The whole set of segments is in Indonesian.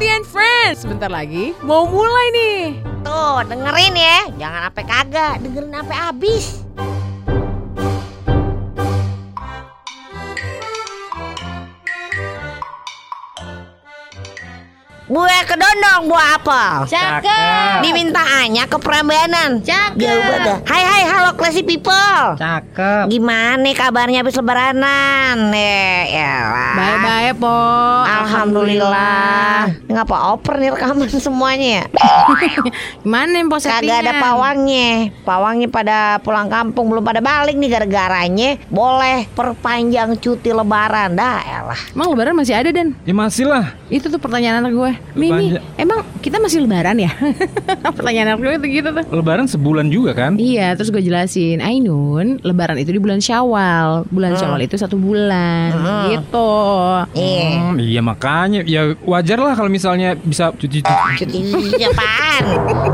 Cuti and Friends. Sebentar lagi mau mulai nih. Tuh, dengerin ya. Jangan sampai kagak, dengerin sampai habis. Buah kedondong, buah apel. Cakep. Diminta Anya ke Prambanan. Cakep. Jauh banget. Hai hai, halo classy people. Cakep. Gimana nih kabarnya habis lebaranan? Eh, ya Bye-bye, Po. Alhamdulillah. Ngapa oper nih rekaman semuanya ya? Gimana nih, Po Kagak ada pawangnya. Pawangnya pada pulang kampung belum pada balik nih gara-garanya boleh perpanjang cuti lebaran. Dah elah. Emang lebaran masih ada, Dan? Ya masih lah. Itu tuh pertanyaan anak gue. Mimi, emang kita masih lebaran ya? pertanyaan gue itu gitu tuh. Lebaran sebulan juga kan? Iya, terus gue jelasin, Ainun, lebaran itu di bulan Syawal. Bulan Syawal itu satu bulan, gitu. Iya. Hmm, iya makanya ya wajar lah kalau misalnya bisa cuci Cuti apaan?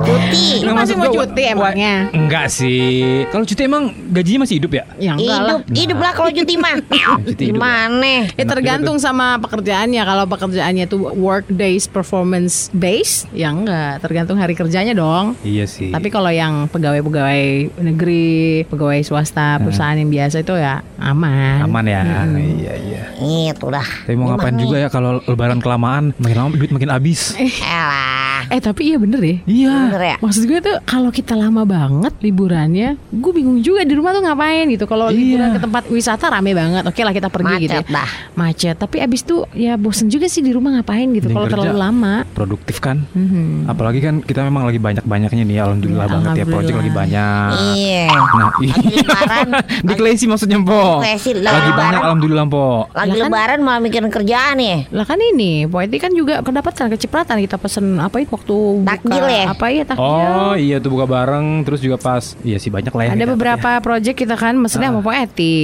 Cuti. Lu masih mau cuti emangnya? Enggak sih. Kalau cuti emang gajinya masih hidup ya? Ya enggak lah. Hidup, hidup lah kalau cuti mah. Cuti hidup. Gimana? Ya tergantung sama pekerjaannya. Kalau pekerjaannya tuh work days performance base, ya enggak. Tergantung hari kerjanya dong. Iya sih. Tapi kalau yang pegawai-pegawai negeri, pegawai swasta, perusahaan yang biasa itu ya aman. aman ya. Mm-mm. Iya iya. Itu dah. Tapi mau ngapain juga ya kalau lebaran kelamaan makin lama duit makin habis. Elah. Eh tapi iya bener ya. Iya. Bener ya? Maksud gue tuh kalau kita lama banget liburannya, gue bingung juga di rumah tuh ngapain gitu. Kalau Iya. liburan ke tempat wisata rame banget, oke lah kita pergi gitu. Macet ya. dah. Macet. Tapi abis itu ya bosen juga sih di rumah ngapain gitu. Kalau terlalu lama. Produktif kan? Mhm. Apalagi kan kita memang lagi banyak-banyaknya nih alhamdulillah Iya, banget ya project lagi alhamdulillah. banyak. Iya. Nah, Lagi lebaran. di Klesi maksudnya, Po. Klesi, lagi banyak alhamdulillah, Po. Lagi Lah kan- lebaran malah mikirin kerjaan ya. Lah kan ini, Poeti kan juga kedapatan kecipratan kita pesen apa itu waktu Takjil buka ya? apa ya takjil. Oh, iya tuh buka bareng terus juga pas iya sih banyak lah ya. Ada yang beberapa project kita kan mesennya sama Poeti.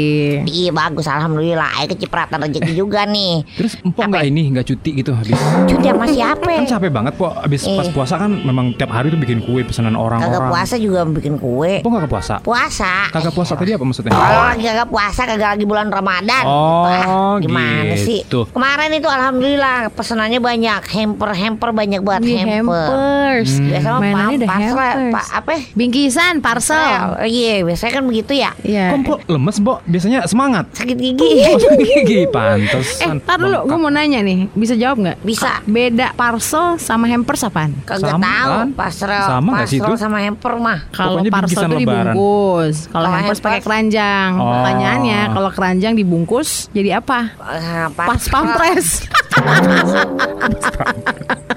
Iya bagus alhamdulillah. Ayo kecipratan rezeki juga nih. Terus empok nggak ini nggak cuti gitu habis Cuti sama siapa? kan capek banget po habis pas Eh. puasa kan memang tiap hari tuh bikin kue pesanan Kagak orang-orang. puasa juga bikin kue. Nggak ke puasa? Puasa. Kagak puasa tadi apa maksudnya? Kalau lagi kagak puasa kagak lagi bulan Ramadan. Oh, Wah, gimana sih? gitu. Kemarin itu alhamdulillah pesenannya banyak, hamper-hamper banyak banget Ini hamper. hampers. Hmm. Biasa mah parcel, pa- apa? Bingkisan, parcel. Oh, iya, biasanya kan begitu ya. Iya. Kok empok lemes, Bo? Biasanya semangat. Sakit gigi. Oh, gigi pantes. Eh, tar dulu, gue mau nanya nih, bisa jawab nggak? Bisa. Beda parcel sama hampers apaan? Kagak tahu kan? parcel, Sama sih itu? sama hamper mah. Kalau parcel lebaran. dibungkus, kalau hampers hampers- pakai keranjang. Oh. Pertanyaannya, kalau keranjang dibungkus jadi apa? Eh, Pas pampres.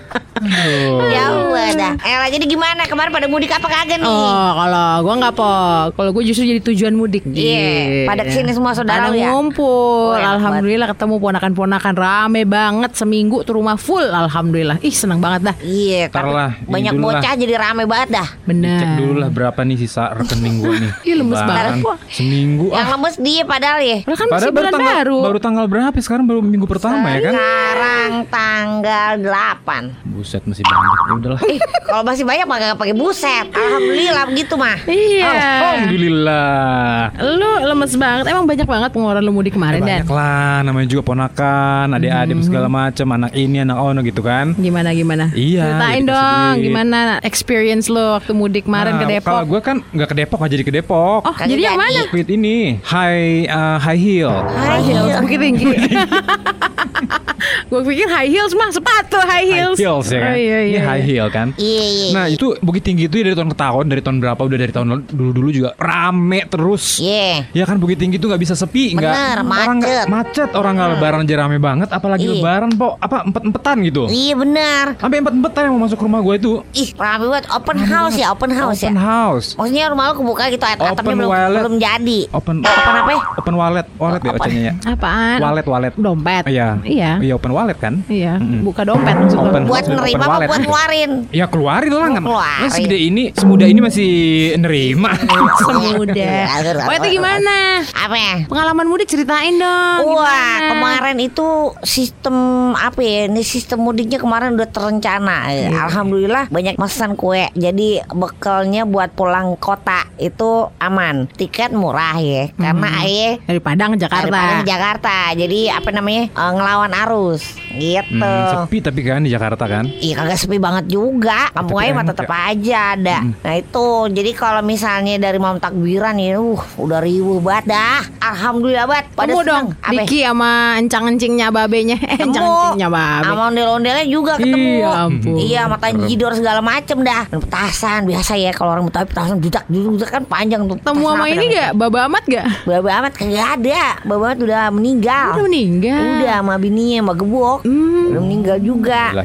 Jauh dah. Eh, jadi gimana? Kemarin pada mudik apa kagak nih? Oh, kalau gua nggak po. Kalau gue justru jadi tujuan mudik. Iya, pada ke sini semua saudara Pada ya? ngumpul. Oh, Alhamdulillah ketemu ponakan-ponakan rame banget seminggu tuh rumah full. Alhamdulillah. Ih seneng banget dah. Iya, lah, banyak lah. bocah jadi rame banget dah. Bener. Cek dulu lah berapa nih sisa rekening gua nih. Ih, lemes banget. Seminggu Yang ah. lemes dia padahal ya. Lah kan Padahal masih baru bulan tanggal, baru. baru tanggal berapa? Sekarang baru minggu pertama ya kan? Sekarang tanggal 8 Buset masih banyak. Ya udahlah. Kalau masih banyak mah gak pakai buset. Alhamdulillah begitu mah. Iya. Alhamdulillah. Lu lemes banget. Emang banyak banget pengeluaran lu mudik kemarin dan. Banyak lah, namanya juga ponakan, adik-adik Hmm. segala macam, anak ini, anak ono gitu kan. Gimana gimana? Iya, Ceritain dikasih dong gimana experience lo waktu mudik kemarin Nah, ke Kalau Depok. gue kan nggak ke Depok, nggak jadi ke Depok. Oh, jadi yang mana? Fit ini high uh, high heel. High heels. Bukit tinggi. Gue pikir high heels mah sepatu high heels. High heels ya kan. Oh, iya, Ini iya. high heel kan. Iya, iya. Nah itu Bukit Tinggi itu ya dari tahun ke tahun Dari tahun berapa udah dari tahun dulu-dulu juga Rame terus Iya. Ya kan Bukit Tinggi itu nggak bisa sepi nggak orang nggak- macet. macet orang nggak lebaran aja rame banget apalagi Iya. lebaran po apa empet empetan gitu Iya benar. sampai empet empetan yang mau masuk rumah gue itu Ih, rame banget. Open house ya, open house open ya. house Maksudnya rumah lu kebuka gitu atapnya Open belum wallet. belum jadi. open Open apa? ya? open wallet wallet ya Open. bacanya ya Apaan? wallet wallet Dompet. iya Iya. iya open wallet kan Iya. Mm-mm. Buka dompet maksud lo. Open. Buat Open nerima apa wallet. buat ngeluarin? Ya keluarin lah kan. keluarin. Ya, segede ini, semudah ini masih nerima. Semudah. Oh itu gimana? Apa ya? Pengalaman mudik ceritain dong. Wah, gimana? kemarin itu sistem apa ya? Ini sistem mudiknya kemarin udah terencana. Eh, Iya. Alhamdulillah banyak pesan kue. Jadi bekalnya buat pulang kota itu aman. Tiket murah ya. Karena Hmm. ayah dari Padang ke Jakarta. Daripada ke Jakarta. Jadi apa namanya? eh, ngelawan arus. Gitu. Hmm, sepi tapi kan di Jakarta kan. Iya kagak sepi banget juga. Kampung aja mah tetap ya. aja ada. Nah itu. Jadi kalau misalnya dari malam takbiran ya uh, Udah riuh banget dah. Alhamdulillah banget. Pada Temu dong Apa? Diki sama encang-encingnya babenya. Eh. Encang-encingnya babe. Sama ondel-ondelnya juga ketemu. Iya ampun. Iya mata jidor segala macem dah. Dan petasan biasa ya Kalau orang Betawi petasan judak judak kan panjang tuh. Temu sama apa ini gak? Baba Amat gak? Baba Amat kagak ada. Baba Amat udah meninggal. Udah meninggal. Udah sama bininya sama gebok Hmm. Udah meninggal juga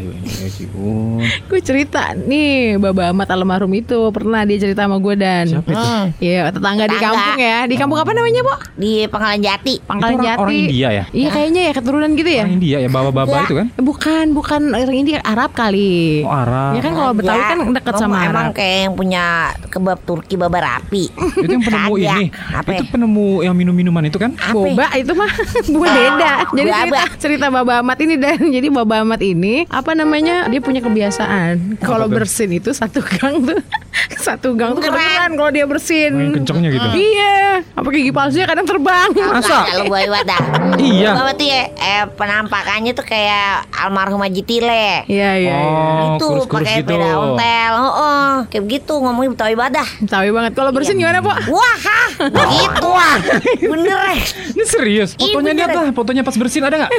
Lah, ya sih, Un. Gue cerita nih Baba Amat almarhum itu Pernah dia cerita sama gue dan Siapa itu? Hmm. Iya tetangga, di Tetangga. kampung ya Di kampung apa namanya Bu? Di Pangkalan Jati Pangkalan Itu orang- Jati orang India ya? Iya kayaknya ya keturunan gitu ya Orang India ya bawa-bawa Enggak. itu kan? Bukan, bukan orang India, Arab kali. Oh, Arab. Ya kan kalau Betawi kan dekat Emang- sama Emang Arab. kayak yang punya kebab Turki babar api Itu yang penemu Kagak. ini. Apa Itu ya? penemu yang minum-minuman itu kan? Apa? Boba itu mah bukan beda. Jadi Baba. cerita cerita Baba Amat ini dan jadi Baba Amat ini apa namanya? Dia punya kebiasaan kalau bersin itu satu gang tuh satu gang tuh Keren. kedengeran kalau dia bersin. Main kencengnya gitu. Iya, apa gigi palsunya kadang terbang. Masa? Kalau gue lewat dah Iya. Bapak tuh ya eh, Penampakannya tuh kayak Almarhum Haji Tile Iya, iya. iya. Oh, Itu pakai gitu. sepeda ontel oh, oh. Kayak begitu ngomongin Betawi badah Betawi banget. Kalau bersin Iya. gimana, Po? Wah hah Begitu wah Bener eh Ini serius? Fotonya lihat lah, fotonya pas bersin ada nggak?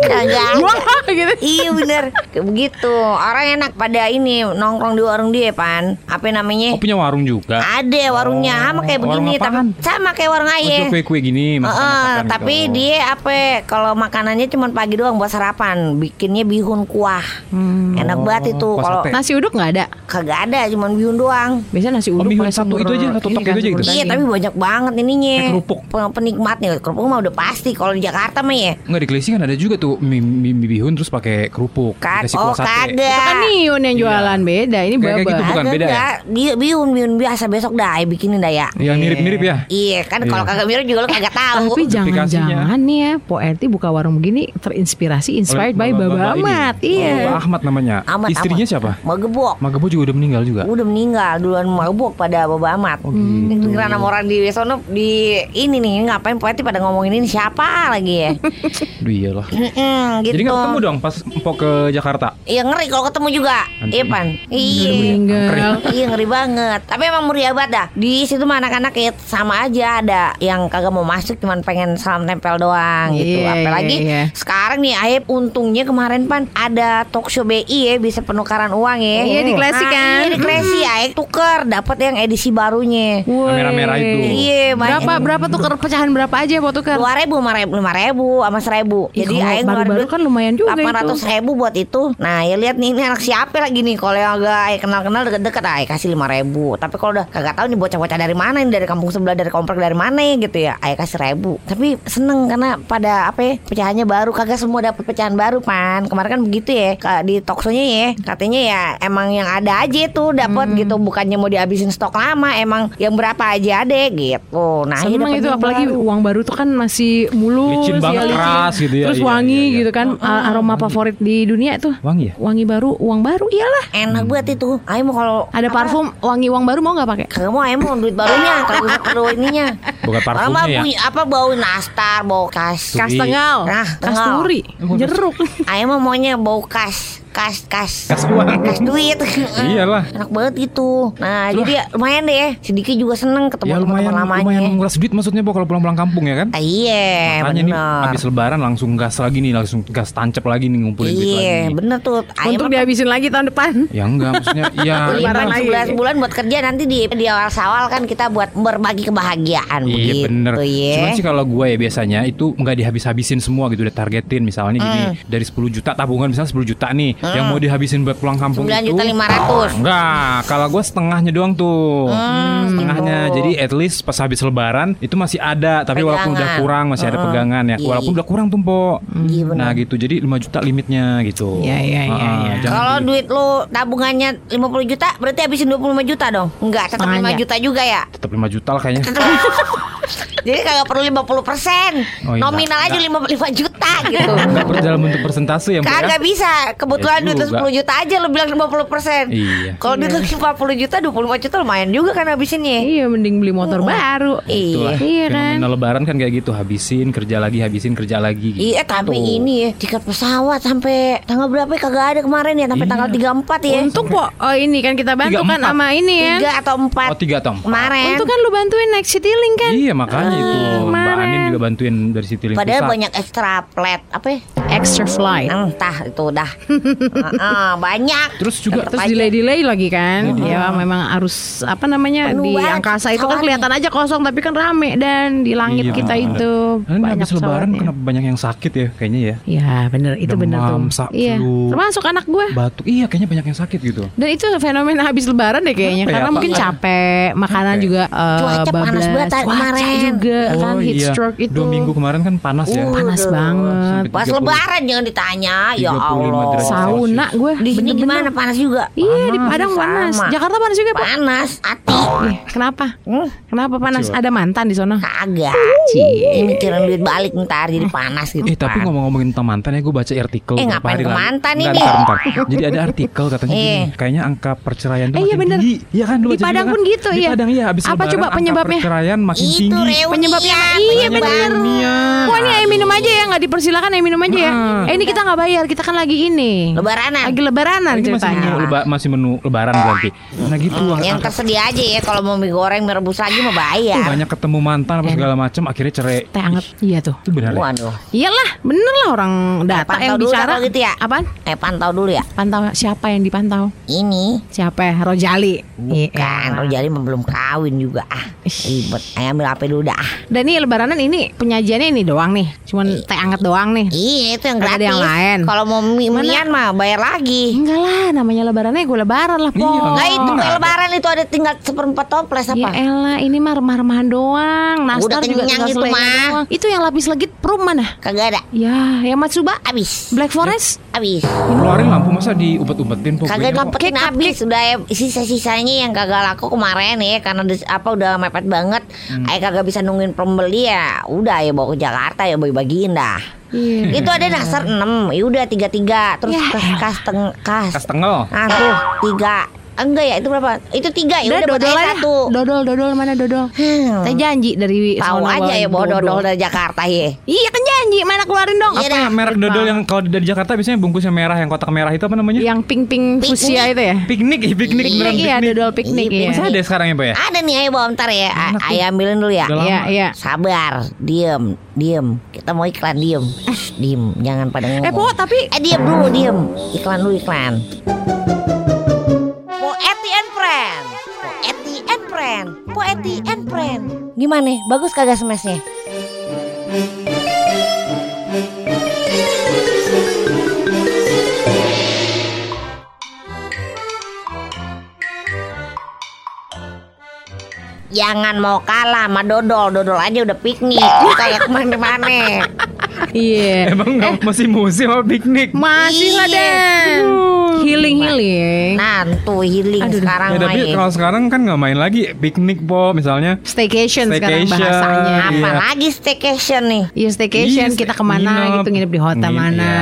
Kagak ada. Wah, gitu. Iya bener begitu Orang enak pada ini Nongkrong di warung dia pan Apa namanya Oh punya warung juga. Ada warungnya Oh, sama kayak begini tapi sama kayak warung Oh, ayah. jual kue-kue gini, Heeh, masakan-masakan tapi gitu. dia apa kalau makanannya cuma pagi doang buat sarapan, bikinnya bihun kuah. Enak Oh, banget itu kalau. Nasi uduk nggak ada. kagak ada cuma bihun doang. Biasanya nasi Oh, uduk bihun pakai satu itu aja, satu tok itu aja gitu? Iya, tapi banyak banget ininya. Kerupuk. Pe- Penikmatnya kerupuk mah udah pasti kalau di Jakarta mah ya. Enggak di Kelisi kan ada juga tuh mie, mie, mie bihun terus pakai kerupuk. Dikasih oh sate. Itu kan kagak. Niun yang jualan beda. Ini Kayak- gitu, bukan Kagak, beda ya? Dia bihun bihun biasa besok dah bikinin dah ya. Yang mirip-mirip ya? Iya kan kalau Iya. kagak mirip juga lu kagak tahu. Tapi jangan-jangan nih ya, Po buka warung begini terinspirasi inspired by Baba. Oh, Iya. Bapak Ahmad namanya. Amat, Istrinya siapa? Magebok. Magebo juga udah meninggal juga. Udah meninggal duluan mabuk pada Baba Amat. Oh gitu. Dengeran sama orang di sono di ini nih ngapain poeti pada ngomongin ini siapa lagi ya? Aduh iyalah. Gitu. Jadi nggak ketemu dong pas empok ke Jakarta. Iya ngeri kalau ketemu juga. Iya pan. Iya. Iya ngeri banget. Tapi emang meriah banget dah. Di situ mah anak-anak kayak sama aja ada yang kagak mau masuk cuman pengen salam tempel doang gitu. Iya, Apalagi iya, iya. sekarang nih Aib untungnya kemarin pan ada talk show BI ya bisa penukaran uang ya. Iya, di Classy Nah, kan? Iya di Classy Tuker dapat yang edisi barunya. Merah-merah itu. Iya, banyak. Berapa berapa tuker pecahan berapa aja Po tuker? dua ribu lima ribu lima ribu sama seribu. Jadi kalau aing baru-baru kan lumayan juga delapan ratus ribu buat itu. Nah ya lihat nih ini anak siapa lagi nih? Kalau yang agak aing kenal kenal deket deket aing kasih lima ribu. Tapi kalau udah kagak tahu nih bocah bocah dari mana nih dari kampung sebelah dari komplek dari mana ya gitu ya? Aing kasih ribu. Tapi seneng karena pada apa ya pecahannya baru. Kagak semua dapat pecahan baru pan. Kemarin kan begitu ya di talkshow-nya ya katanya ya emang yang ada aja tuh dapat gitu bukannya mau dihabisin stok lama emang yang berapa aja ada gitu nah ya dapet itu apalagi baru. uang baru tuh kan masih mulus Licin banget, licin. keras gitu ya. Terus Iya, wangi iya, iya. gitu kan A- aroma favorit di dunia tuh. Wangi ya? Wangi baru, uang baru iyalah. enak banget itu ayo mau kalau Ada parfum wangi uang baru mau nggak pakai? Kagak mau emang duit barunya Kalau perlu ininya Bukan parfumnya ya. bunyi apa bau nastar Bau kas. Kas Turi. tengah, Nah, kas tengah. turi, jeruk. Ayo mah maunya bau kas Kas Kas Kas uang. Kas duit Iyalah. Enak banget gitu Nah jadi lumayan deh Si Diki juga seneng ketemu Ya lumayan lumayan lamanya nguras duit maksudnya po kalau pulang-pulang kampung ya kan? Ah, Iya Makanya nih bener habis lebaran langsung gas lagi nih, langsung gas tancap lagi nih ngumpulin duit Iya lagi. bener tuh Ayo Untuk dihabisin lagi tahun depan. Ya enggak maksudnya ya Liburan lagi. sebulan sebulan buat kerja nanti di di awal sawal kan kita buat berbagi kebahagiaan Iya begitu bener ya. Cuman sih kalau gue ya biasanya itu nggak dihabis-habisin semua gitu Udah targetin misalnya gini Dari 10 juta tabungan misalnya 10 juta nih Yang mau dihabisin buat pulang kampung 9 itu juta 500. Enggak Kalau gue setengahnya doang tuh Hmm, Setengahnya gitu. Jadi at least pas habis lebaran Itu masih ada Tapi walaupun udah Pegangan. kurang Masih ada Heeh. pegangan ya Iya. Walaupun udah kurang tuh po Iya. Nah gitu Jadi 5 juta limitnya gitu Iya, iya, iya, Heeh, iya. jangan Kalau di- duit lu tabungannya 50 juta berarti habisin 25 juta dong? Enggak, tetap 5 Setengahnya. juta juga ya? Tetap 5 juta lah kayaknya Jadi kagak perlu 50 persen Oh, iya. Nominal aja 55 juta gitu Nggak per- dalam bentuk persentase ya, ya? Kagak bisa Kebetulan Ya duitnya juga. 10 juta aja Lu bilang 50 persen Iya. Kalau duitnya 50 juta 25 juta lumayan juga kan habisinnya Iya mending beli motor baru. Iya Itulah. Iya kan? Lebaran kan kayak gitu, habisin kerja lagi, habisin kerja lagi gitu. Iya tapi ini ya Tiket pesawat sampai Tanggal berapa ya kagak ada kemarin ya Sampai Iya. tanggal 34 ya Untung kok oh ini kan kita bantu kan sama ini ya. Tiga atau empat Oh, tiga atau empat. Kemarin Untung kan lu bantuin naik Citylink kan? Iya makanya itu Mbak kemarin. Anin juga bantuin dari Citylink Padahal Pusat. banyak extra plat Apa ya Extra flight. Entah itu udah Heeh, Banyak Terus juga Terus delay-delay lagi kan Ya memang harus Apa namanya Penuh Di angkasa itu kan kelihatan aja kosong Tapi kan rame Dan di langit Iya, kita itu Kan habis lebaran pesawatnya. kenapa banyak yang sakit ya kayaknya ya. Ya bener Itu bener tuh Demam, sa- Iya. Termasuk anak gue Batuk. Iya kayaknya banyak yang sakit gitu. Dan itu fenomena habis lebaran deh kayaknya ya? Karena Apa mungkin ya? capek Makanan Oke. juga eh, Cuaca panas banget Cuaca kemarin. juga kan oh Heat iya. stroke itu Dua minggu kemarin kan panas ya. Uh, Panas Aduh. banget Pas 30. lebaran jangan ditanya Ya 35 Allah. Sauna gue Di sini gimana panas juga Iya di Panas. Padang panas Sama. Jakarta panas juga Pak Panas Hati Ih, Kenapa? Hmm, Kenapa panas? Coba. Ada mantan di sana? Kagak Cie. Ini mikirin duit balik ntar Jadi panas gitu Eh tapi ngomong-ngomongin tentang mantan ya gue baca artikel Eh, ngapain hari ke lalu. mantan ini? ntar, ntar. Jadi ada artikel katanya Eh. gini, kayaknya angka perceraian tuh Eh, iya makin bener. tinggi. Iya kan Di juga Padang kan? pun gitu, Di iya. Padang iya habis Apa coba penyebabnya? perceraian makin Itu tinggi. Penyebabnya apa? Iya benar. Wah ini ayo minum aja ya nggak dipersilakan ayo minum aja ya. Eh ini kita nggak bayar kita kan lagi ini. Lebaranan Lagi lebaranan Ini masih ceritanya. menu, leba- masih menu lebaran berarti. Nah gitu Hmm, ang- Yang tersedia aja ya Kalau mau mie goreng mie rebus lagi mau tuh bayar banyak ketemu mantan apa segala macam akhirnya cerai. Teh anget. Iya tuh. Itu benar ya? Waduh Iyalah bener lah orang data yang bicara. gitu ya. Apaan? Eh pantau dulu ya Pantau siapa yang dipantau? Ini Siapa ya? Rojali. Iya. Kan Rojali belum kawin juga ah Ribet Ayo ambil HP dulu dah ah. Dan ini lebaranan ini penyajiannya ini doang nih. Cuman teh anget doang nih. Iya itu yang Ada gratis yang lain. Kalau mau mie mian mah bayar lagi Enggak lah, namanya lebarannya gue lebaran lah, Po. Iya, Nah itu Oh, kayak ada. lebaran itu ada tinggal seperempat toples Ya apa elah, ini mah remah-remahan doang. Nastar Udah juga tinggal itu, mah. doang. Itu yang lapis legit prum mana? Kagak ada Ya, yang Matsuba, Abis Black Forest. Abis Keluarin lampu masa diumpet-umpetin pokoknya. Kagak ngumpetin habis Udah ya, sisa-sisanya yang kagak laku kemarin ya Karena apa udah mepet banget Hmm. Ayo kagak bisa nungguin pembeli ya Udah ya bawa ke Jakarta ya bagi-bagiin dah Iya. Itu ada nasar 6 Ya udah 33 Terus Ya kas, kas, teng, kas. Kas tengel. Ah tuh tiga Enggak ya itu berapa Itu tiga ya Udah udah buat dodol aja. satu Dodol, dodol mana dodol? Hmm. Saya janji dari Tahu sono aja ya bawa dodol dari Jakarta ya Iya kan janji, mana keluarin dong? Iya Apa ya, merek dodol yang kalau dari Jakarta biasanya bungkusnya merah yang kotak merah itu apa namanya? Yang pink-pink Piknik. fuchsia itu ya? Piknik, ih, piknik Piknik, iya, piknik. dodol piknik Iya, ya. Masih ada sekarang ya, Pak ya? Ada nih ayo bawa ntar ya Ayo ambilin dulu ya. Iya, iya. Sabar Diem Diem Kita mau iklan diem Diem Jangan pada ngomong Eh, Po, tapi Eh diem dulu diem Iklan dulu iklan Po Eti and Friend Gimana? Bagus kagak smashnya? Jangan mau kalah sama dodol Dodol aja udah piknik Kayak ke mana-mana iya. Emang nggak masih musim apa piknik? Masih lah, Iya. Den. Healing-healing. Nah tuh healing Aduh, sekarang Ya, tapi main kalau sekarang kan nggak main lagi piknik po misalnya. Staycation sekarang Staycation. bahasanya. Iya. Apalagi staycation nih Iya staycation Iya, kita ke mana nginep. gitu nginep di hotel Nginep, mana.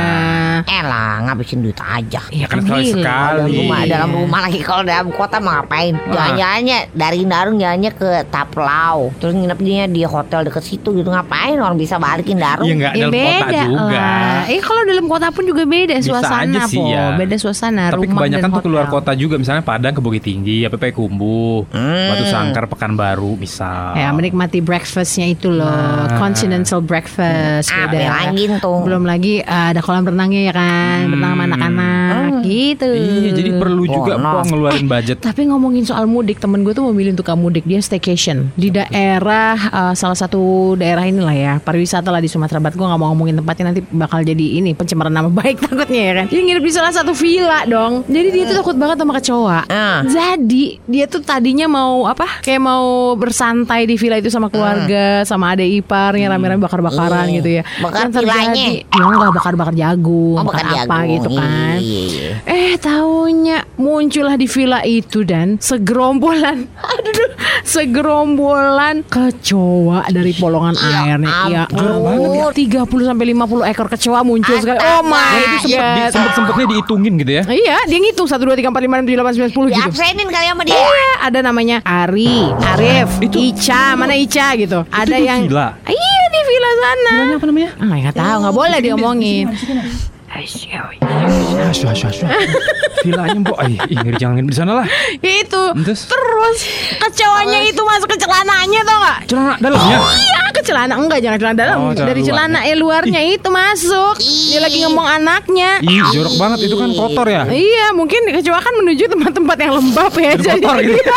Eh lah ngabisin duit aja Iya kan sekali healing. sekali. dalam rumah Iya. dalam rumah lagi kalau dalam kota mah ngapain jalan-jalannya dari Darung jalannya ke Taplau terus nginepnya di hotel deket situ gitu ngapain orang bisa balikin Darung Iya nggak Ya dalam kota beda juga. lah. Eh kalau dalam kota pun juga beda Bisa suasana aja sih, po. ya. Beda suasana Tapi rumah kebanyakan dan tuh keluar hotel. kota juga misalnya Padang ke Bukit Tinggi, apa Kumbu, Hmm. Batu Sangkar, Pekanbaru bisa. Ya menikmati breakfastnya itu loh, Nah. continental breakfast Ah, beda. bilangin tuh. Belum lagi uh, ada kolam renangnya ya kan, Hmm. berenang sama anak-anak gitu. Iya, jadi perlu juga Oh, no. po ngeluarin budget. Tapi ngomongin soal mudik, temen gue tuh memilih untuk mudik dia staycation di daerah uh, salah satu daerah inilah ya pariwisata lah di Sumatera Barat. Gue nggak mau ngomongin tempatnya nanti bakal jadi ini pencemaran nama baik takutnya ya kan. Dia nginep di salah satu villa dong. Jadi dia tuh takut banget sama kecoa. Ah. Jadi dia tuh tadinya mau apa? Kayak mau bersantai di villa itu sama keluarga, sama adik iparnya rame-rame bakar-bakaran Iya. gitu ya. Bakar villanya? Ya enggak bakar-bakar jagung, Oh, bakar bakar apa jagung. gitu kan. Iya, iya. Eh taunya muncullah di villa itu dan segerombolan, aduh, segerombolan kecoa dari polongan air nih. Ya, ampun. 30 sampai 50 ekor kecoa muncul sekali. Oh my Sempet, di, sempet sempetnya dihitungin gitu ya. Iya, dia ngitung 1 2 3 4 5 6 7 8 9 10 Di gitu. absenin kali sama dia. Iya, ada namanya Ari, Arif, Itu- Ica, mana Ica gitu. Ada di yang villa? Iya di villa sana. Namanya apa namanya? Ah, nggak tahu, nggak boleh diomongin. Asyah, asyah, asyah. Villanya mbok, ay, ih, ngeri jangan di sana lah. Itu Terus? terus kecoanya itu masuk ke celananya tau nggak? Celana dalamnya. Iya ke celana enggak jangan celana dalam Oh, celana dari celana eh luarnya itu masuk. Dia lagi ngomong anaknya. Ih, jorok banget itu kan kotor ya. Iya mungkin kecoa kan menuju tempat-tempat yang lembab ya Jadi kotor gitu.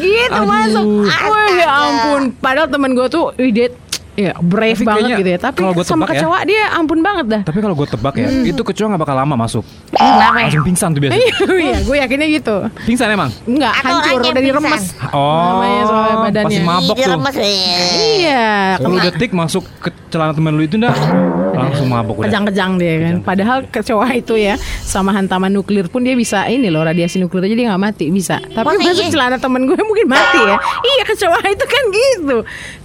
gitu Aduh. masuk. Wah ya ampun. Padahal temen gue tuh dia ya brave Tapi banget kayaknya gitu ya. Tapi kalau gua sama tebak ya. kecoa dia ampun banget dah. Tapi kalau gue tebak ya, itu kecoa nggak bakal lama masuk. Kenapa ya? Langsung pingsan tuh biasa. Iya, gue yakinnya gitu. Pingsan emang? Enggak, hancur orangnya dari pingsan. remes. Oh, Namanya soalnya badannya. pasti mabok tuh. diremes, weh. Iya, 10 detik masuk ke celana temen lu itu ndak langsung mabok udah. kejang-kejang dia kan. Padahal kecoa itu ya sama hantaman nuklir pun dia bisa ini loh radiasi nuklir aja dia nggak mati bisa. Tapi Masa masuk iya? celana temen gue mungkin mati ya. Iya kecoa itu kan gitu.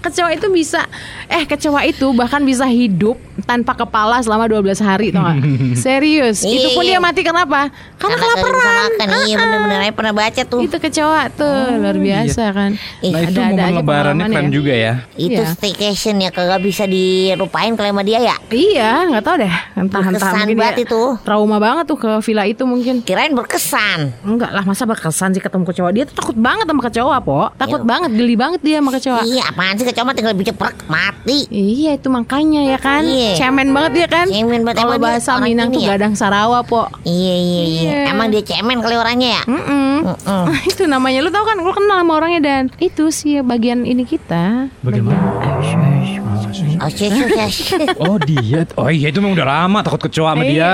Kecoa itu bisa eh kecoa itu bahkan bisa hidup tanpa kepala selama 12 hari tau gak? Serius. itu pun dia Iya. mati kenapa? Karena Karena kelaparan. Iya bener-bener aja pernah baca tuh. Itu kecoa tuh luar biasa kan. Ih, Nah itu Ada-ada momen lebarannya keren ya. juga ya. Itu Iya. staycation ya kagak bisa dirupain kalau sama dia ya. Iya, nggak tahu deh. Entah entah mungkin banget dia itu. trauma banget tuh ke villa itu mungkin. Kirain berkesan. Enggak lah, masa berkesan sih ketemu kecoa. Dia tuh takut banget sama kecoa, Po. Takut Iya. banget, geli banget dia sama kecoa. Iya apaan sih kecoa mah tinggal biceprek mati. Iya, itu makanya ya kan. Iya. Cemen banget dia kan. Cemen banget. Kalau bahasa Minang tuh ya? gadang Sarawa, Po. Iya iya iya. Iya. Emang dia cemen kali orangnya ya. Mm-mm. Mm-mm. itu namanya lu tau kan lu kenal sama orangnya dan itu sih ya bagian ini kita Bagaimana? Oh sih sih sih. Oh dia, oh iya itu memang udah lama takut kecoa sama dia.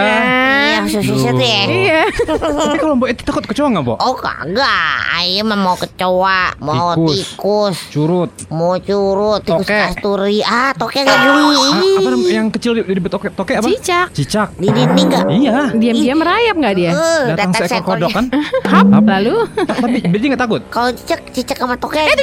Iya susu susu tuh ya. iya Tapi kalau mbok itu takut kecoa nggak mbok? Oh kagak, ayo mah mau kecoa, mau Tikus. tikus, Curut. mau curut, tikus Toke. kasturi, ah toke gak geli, Ah, apa namanya yang kecil di, di toke, toke apa? cicak Cicak. di dinding gak? Iya. diam-diam merayap nggak dia Eh, Datang datang seekor kodok kan? hap lalu Tapi berarti nggak takut? Kalau cicak, cicak sama toke, aja,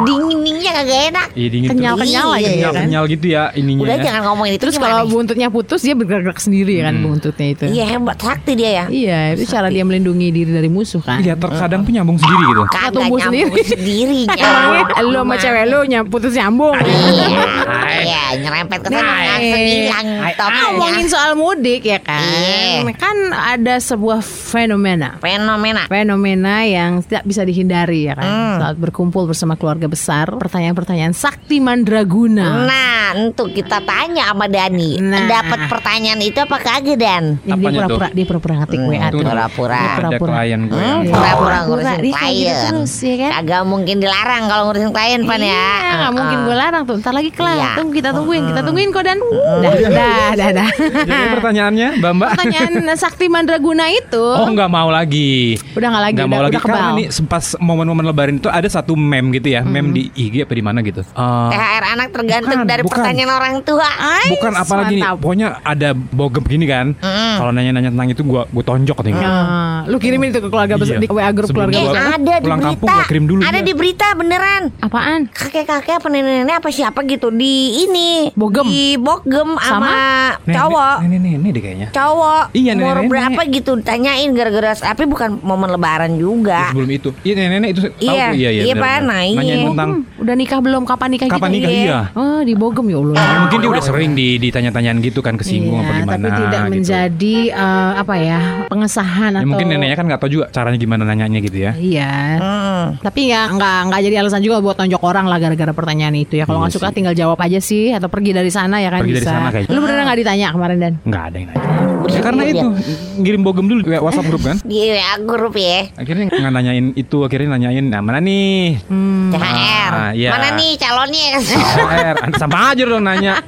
dingin dinginnya kagak enak. Iya dingin tuh. kenyal-kenyal aja iya, dia kan Kenyal gitu ya ininya. Udah ya. jangan ngomongin itu terus gimana? kalau buntutnya putus dia bergerak sendiri kan buntutnya itu Iya hebat sakti dia ya. Iya, itu cara dia melindungi diri dari musuh kan. Iya terkadang tuh nyambung sendiri gitu. Kagak tumbuh nyambung sendiri. sendiri. Lu sama cewek lu nyam- putus nyambung. Iya, iya, nyerempet ke sana Nah, langsung eh, hilang ah, ngomongin soal mudik ya kan. Iya. Kan ada sebuah fenomena. Fenomena. Fenomena yang tidak bisa dihindari ya kan. Hmm. Saat berkumpul bersama keluarga besar, pertanyaan-pertanyaan sakti mandraguna. Nah, untuk kita tanya sama Dani, Nah. dapat pertanyaan itu apa kagak Dan? Yang dia Apanya pura-pura dia pura-pura ngetik Hmm, WA tuh. pura-pura. Pura-pura. klien gue. Hmm, yang- pura-pura Pura-pura, ngurusin gitu klien. terus, ya kan? Kagak mungkin dilarang kalau ngurusin klien pan ya. Iya, nggak mungkin gue larang tuh. Ntar lagi kelar. Iya. Tunggu kita tungguin, kita tungguin kok dan. Dah, dah, dah, dah. Jadi pertanyaannya, Mbak Mbak. Pertanyaan sakti mandraguna itu. Oh nggak mau lagi. Udah nggak lagi, Nggak mau lagi karena nih pas momen-momen lebaran itu ada satu meme gitu ya, meme di IG apa di mana gitu. Eh, THR anak tergantung Bukan, dari bukan. pertanyaan orang tua. Ais, bukan apalagi nih, mantap. pokoknya ada bogem gini kan. Kalau nanya-nanya tentang itu gua gua tonjok katanya. Ah, lu kirimin itu ke keluarga besar Iya. di WA grup Sebelum keluarga Eh besar. ada di pulang berita. kampung gua kirim dulu, ada iya. di berita beneran. Apaan? Kakek-kakek apa nenek-nenek apa siapa gitu di ini Bogem. di bogem sama, Sama? Nenek- cowok Nenek-nenek deh kayaknya. cowok Iya, umur nenek-nenek. berapa gitu ditanyain gara-gara tapi bukan momen lebaran juga Sebelum itu. Iya nenek-nenek itu tahu Iya, iya iya. iya, benar, Pak, iya. Nanyain tentang udah nikah belum? Kapan nikah Kapan gitu? nikah, iya. Oh, di Bogem ya Allah. Ya, mungkin dia udah sering di, ditanya-tanyaan gitu kan kesinggung apa Iya, gimana tapi tidak gitu. menjadi eh, apa ya pengesahan Ya, atau mungkin neneknya kan nggak tahu juga caranya gimana nanyanya gitu ya. Iya. Hmm. Tapi ya nggak nggak jadi alasan juga buat tonjok orang lah gara-gara pertanyaan itu ya. Kalau Iya nggak suka sih. tinggal jawab aja sih atau pergi dari sana ya kan Pergi dari bisa. sana kayaknya. Lu beneran nggak ditanya kemarin dan? Nggak ada yang nanya. Ya karena itu ngirim bogem dulu ke WhatsApp grup kan. di WA grup ya Akhirnya nggak nanyain itu, akhirnya nanyain, nah mana nih? Hmm. THR Ah, iya. mana nih calonnya THR, sama aja dong nanya.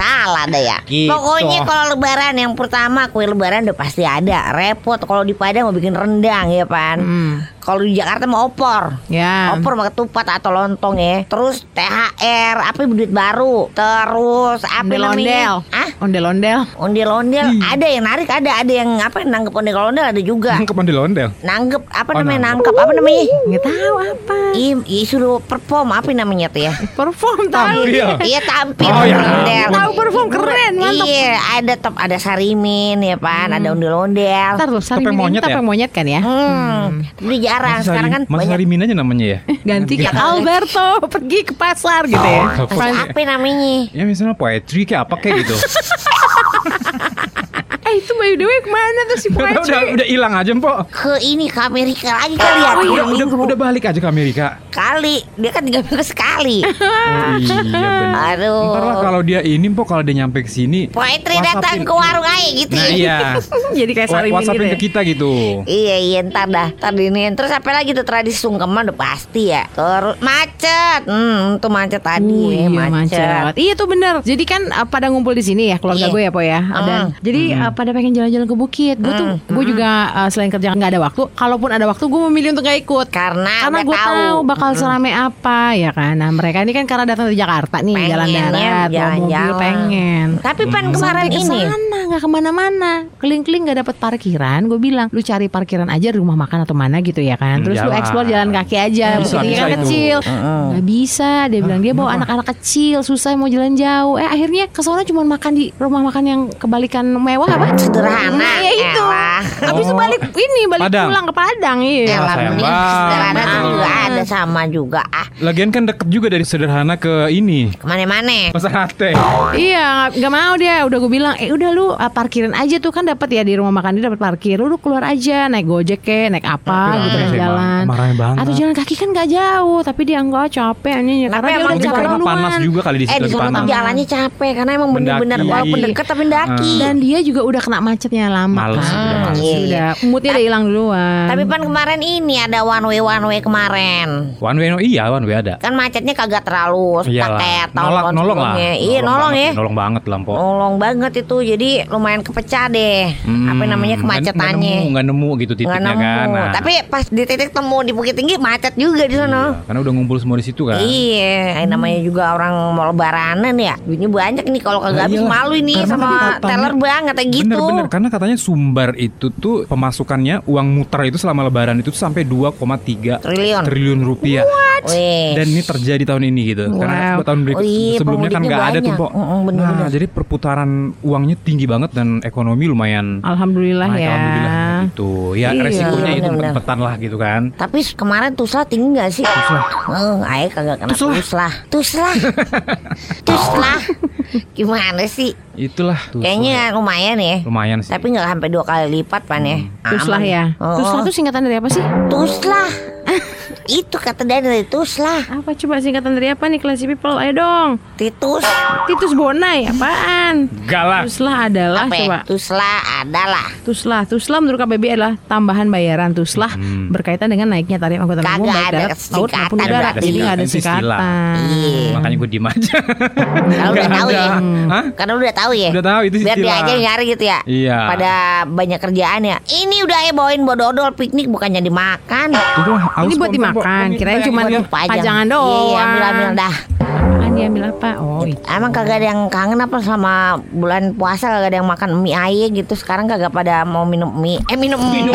salah dah ya. Gitu. Pokoknya kalau lebaran yang pertama kue lebaran udah pasti ada. Repot kalau di Padang mau bikin rendang ya pan. Hmm. Kalau di Jakarta mau opor. Ya. Opor sama ketupat atau lontong ya. Terus THR, apa duit baru. Terus apa namanya? Ondel-ondel. Ah, Ondel-ondel. ondel-ondel ada yang narik ada, ada yang apa nanggep ondel-ondel ada juga. Nangkep ondel-ondel. Nanggep apa Oh, namanya? nangkep. Nangkep apa namanya? Nggak tahu apa. Ih, suruh perform apa namanya tuh ya? Perform tahu. Tampil. Iya tampil Oh, ya. ondel. Tahu perform keren, mantap. Iya, ada top ada sarimin ya pan, ada ondel-ondel. Ntar tuh, Topeng Sarimin monyet ya? monyet kan ya? Hmm, tapi jarang Masa sekarang kan banyak. Sarimin aja namanya ya. Ganti ke Alberto pergi ke pasar gitu ya. Oh, Apa namanya? Ya misalnya poetry kayak apa kayak gitu. eh itu by the way ke mana tuh si udah poetry? udah udah hilang aja, Mpok. Ke ini ke Amerika lagi kali ya. Oh iya, udah udah balik aja ke Amerika. kali. Dia kan tiga minggu sekali. Oh iya benar. Aduh. Ntar lah kalau dia ini, Mpok kalau dia nyampe ke sini. WhatsAppin. datang ke warung aja gitu. Nah ya. iya. Jadi kayak Wa- Sarimin gitu WhatsAppin ya. ke kita gitu. Iya iya ntar dah Ntar ini Terus apa lagi tuh tradisi sungkeman udah pasti ya Terus macet Hmm itu macet tadi ya, iya macet. Iya tuh bener. Jadi kan uh, pada ngumpul di sini ya keluarga Iya. gue ya po ya. Dan jadi uh, pada pengen jalan-jalan ke bukit. Gue tuh gue juga uh, selain kerja nggak ada waktu. Kalaupun ada waktu gue memilih untuk nggak ikut. Karena Karena gue tahu. tahu bakal serame apa ya kan. Nah mereka ini kan karena datang dari Jakarta nih jalan Pengennya darat, bawa mobil jalan-jalan. pengen. Tapi pan kemarin Sampai ke ini sana nggak ke mana-mana keling-keling nggak dapat parkiran gue bilang lu cari parkiran aja di rumah makan atau mana gitu ya kan Hmm, terus lu jalan. eksplor jalan kaki aja Bisa, bisa kan itu. Kecil nggak bisa dia bilang dia bawa anak-anak kecil susah mau jalan jauh eh akhirnya ke sana cuma makan di rumah makan yang kebalikan mewah apa Sederhana nah, ya itu Elah. habis itu Oh. balik ini balik Padang. pulang ke Padang iya Elah. Sederhana juga Ah. ada sama juga Ah Lagian kan deket juga dari sederhana ke ini. ke mana-mana Pasar Hate. Iya, nggak- nggak mau dia. Udah gue bilang, eh udah lu uh, parkirin aja tuh kan dapat ya di rumah makan dia dapat parkir. Lu, lu keluar aja, naik gojek ke, naik apa Tapi gitu sih, jalan. marahnya banget. Atau jalan kaki kan nggak jauh, tapi dia enggak capek anjing. Tapi Karena dia emang udah di capek Karena duluan. panas juga kali di Eh situ di sana tuh panas. jalannya capek Karena emang bener-bener Mendaki. Walaupun deket tapi daki Dan dia juga udah kena macetnya lama Males, kan. udah males. Iya. Udah, moodnya udah hilang duluan. Tapi pan kemarin ini ada one way one way kemarin One way no iya, one way ada. Kan macetnya kagak terlalu Iyalah. kayak Nolong, nolong lah. Iya nolong ya Nolong banget lah, Mpok. Nolong banget itu Jadi lumayan kepecah deh Hmm, Apa namanya kemacetannya Nggak nemu, nggak nemu gitu titiknya kan. nemu. Nah, Tapi pas di titik temu di Bukit Tinggi macet juga di sana. iya, karena udah ngumpul semua di situ kan. Iya, yang namanya juga orang mau lebaranan ya. Duitnya banyak nih kalau kagak Nah, habis iyalah. malu ini Karena sama kan katanya- teller banget kayak gitu. Bener-bener karena katanya Sumbar itu tuh pemasukannya uang muter itu selama lebaran itu tuh sampai 2,3 Triliun. triliun rupiah. Wih. Dan ini terjadi tahun ini gitu. Karena Wow. tahun berikut Oh iya, sebelumnya kan nggak ada tuh. Pok. Mm, mm, bener, Nah, bener. jadi perputaran uangnya tinggi banget dan ekonomi lumayan Alhamdulillah naik, ya. alhamdulillah gitu. Ya Iya, resikonya itu bener-bener. empetan lah gitu kan. Tapi kemarin Tusla tinggi gak sih? Tusla. Eh, ayo kagak kena Tusla. Tusla. Tusla. Tusla. Gimana sih? Itulah Tusla. Kayaknya lumayan ya. lumayan sih. Tapi nggak sampai dua kali lipat pan ya. Tuslah Aman. ya. Oh, Tuslah tuh singkatan dari apa sih? Tuslah. Itu kata dia dari Tuslah. Apa coba singkatan dari apa nih classy people? Ayo dong. Titus. Titus Bonai apaan? Lah. Tuslah adalah Apa ya? coba. Tuslah adalah. Tuslah, Tuslah menurut KBBI adalah tambahan bayaran Tuslah berkaitan dengan naiknya tarif angkutan umum baik ada darat, laut maupun singkatan udara. Jadi nggak ada Itu singkatan. Iya. Makanya gue diem aja. Karena udah tahu ya. Ada. Hah? Karena udah tahu ya. Udah tahu itu Biar dia aja yang nyari gitu ya. Iya. Pada banyak kerjaan ya. Ini udah ya bawain bododol piknik bukannya dimakan. Itu haus Ini buat dimakan. Kirain Kita cuman yang Pajang. pajangan doang. Iya, ambil ambil dah. Apaan diambil apa? Oh, itu. Emang kagak ada yang kangen apa sama bulan puasa kagak ada yang makan mie aye gitu. Sekarang kagak pada mau minum mie. Eh minum mie.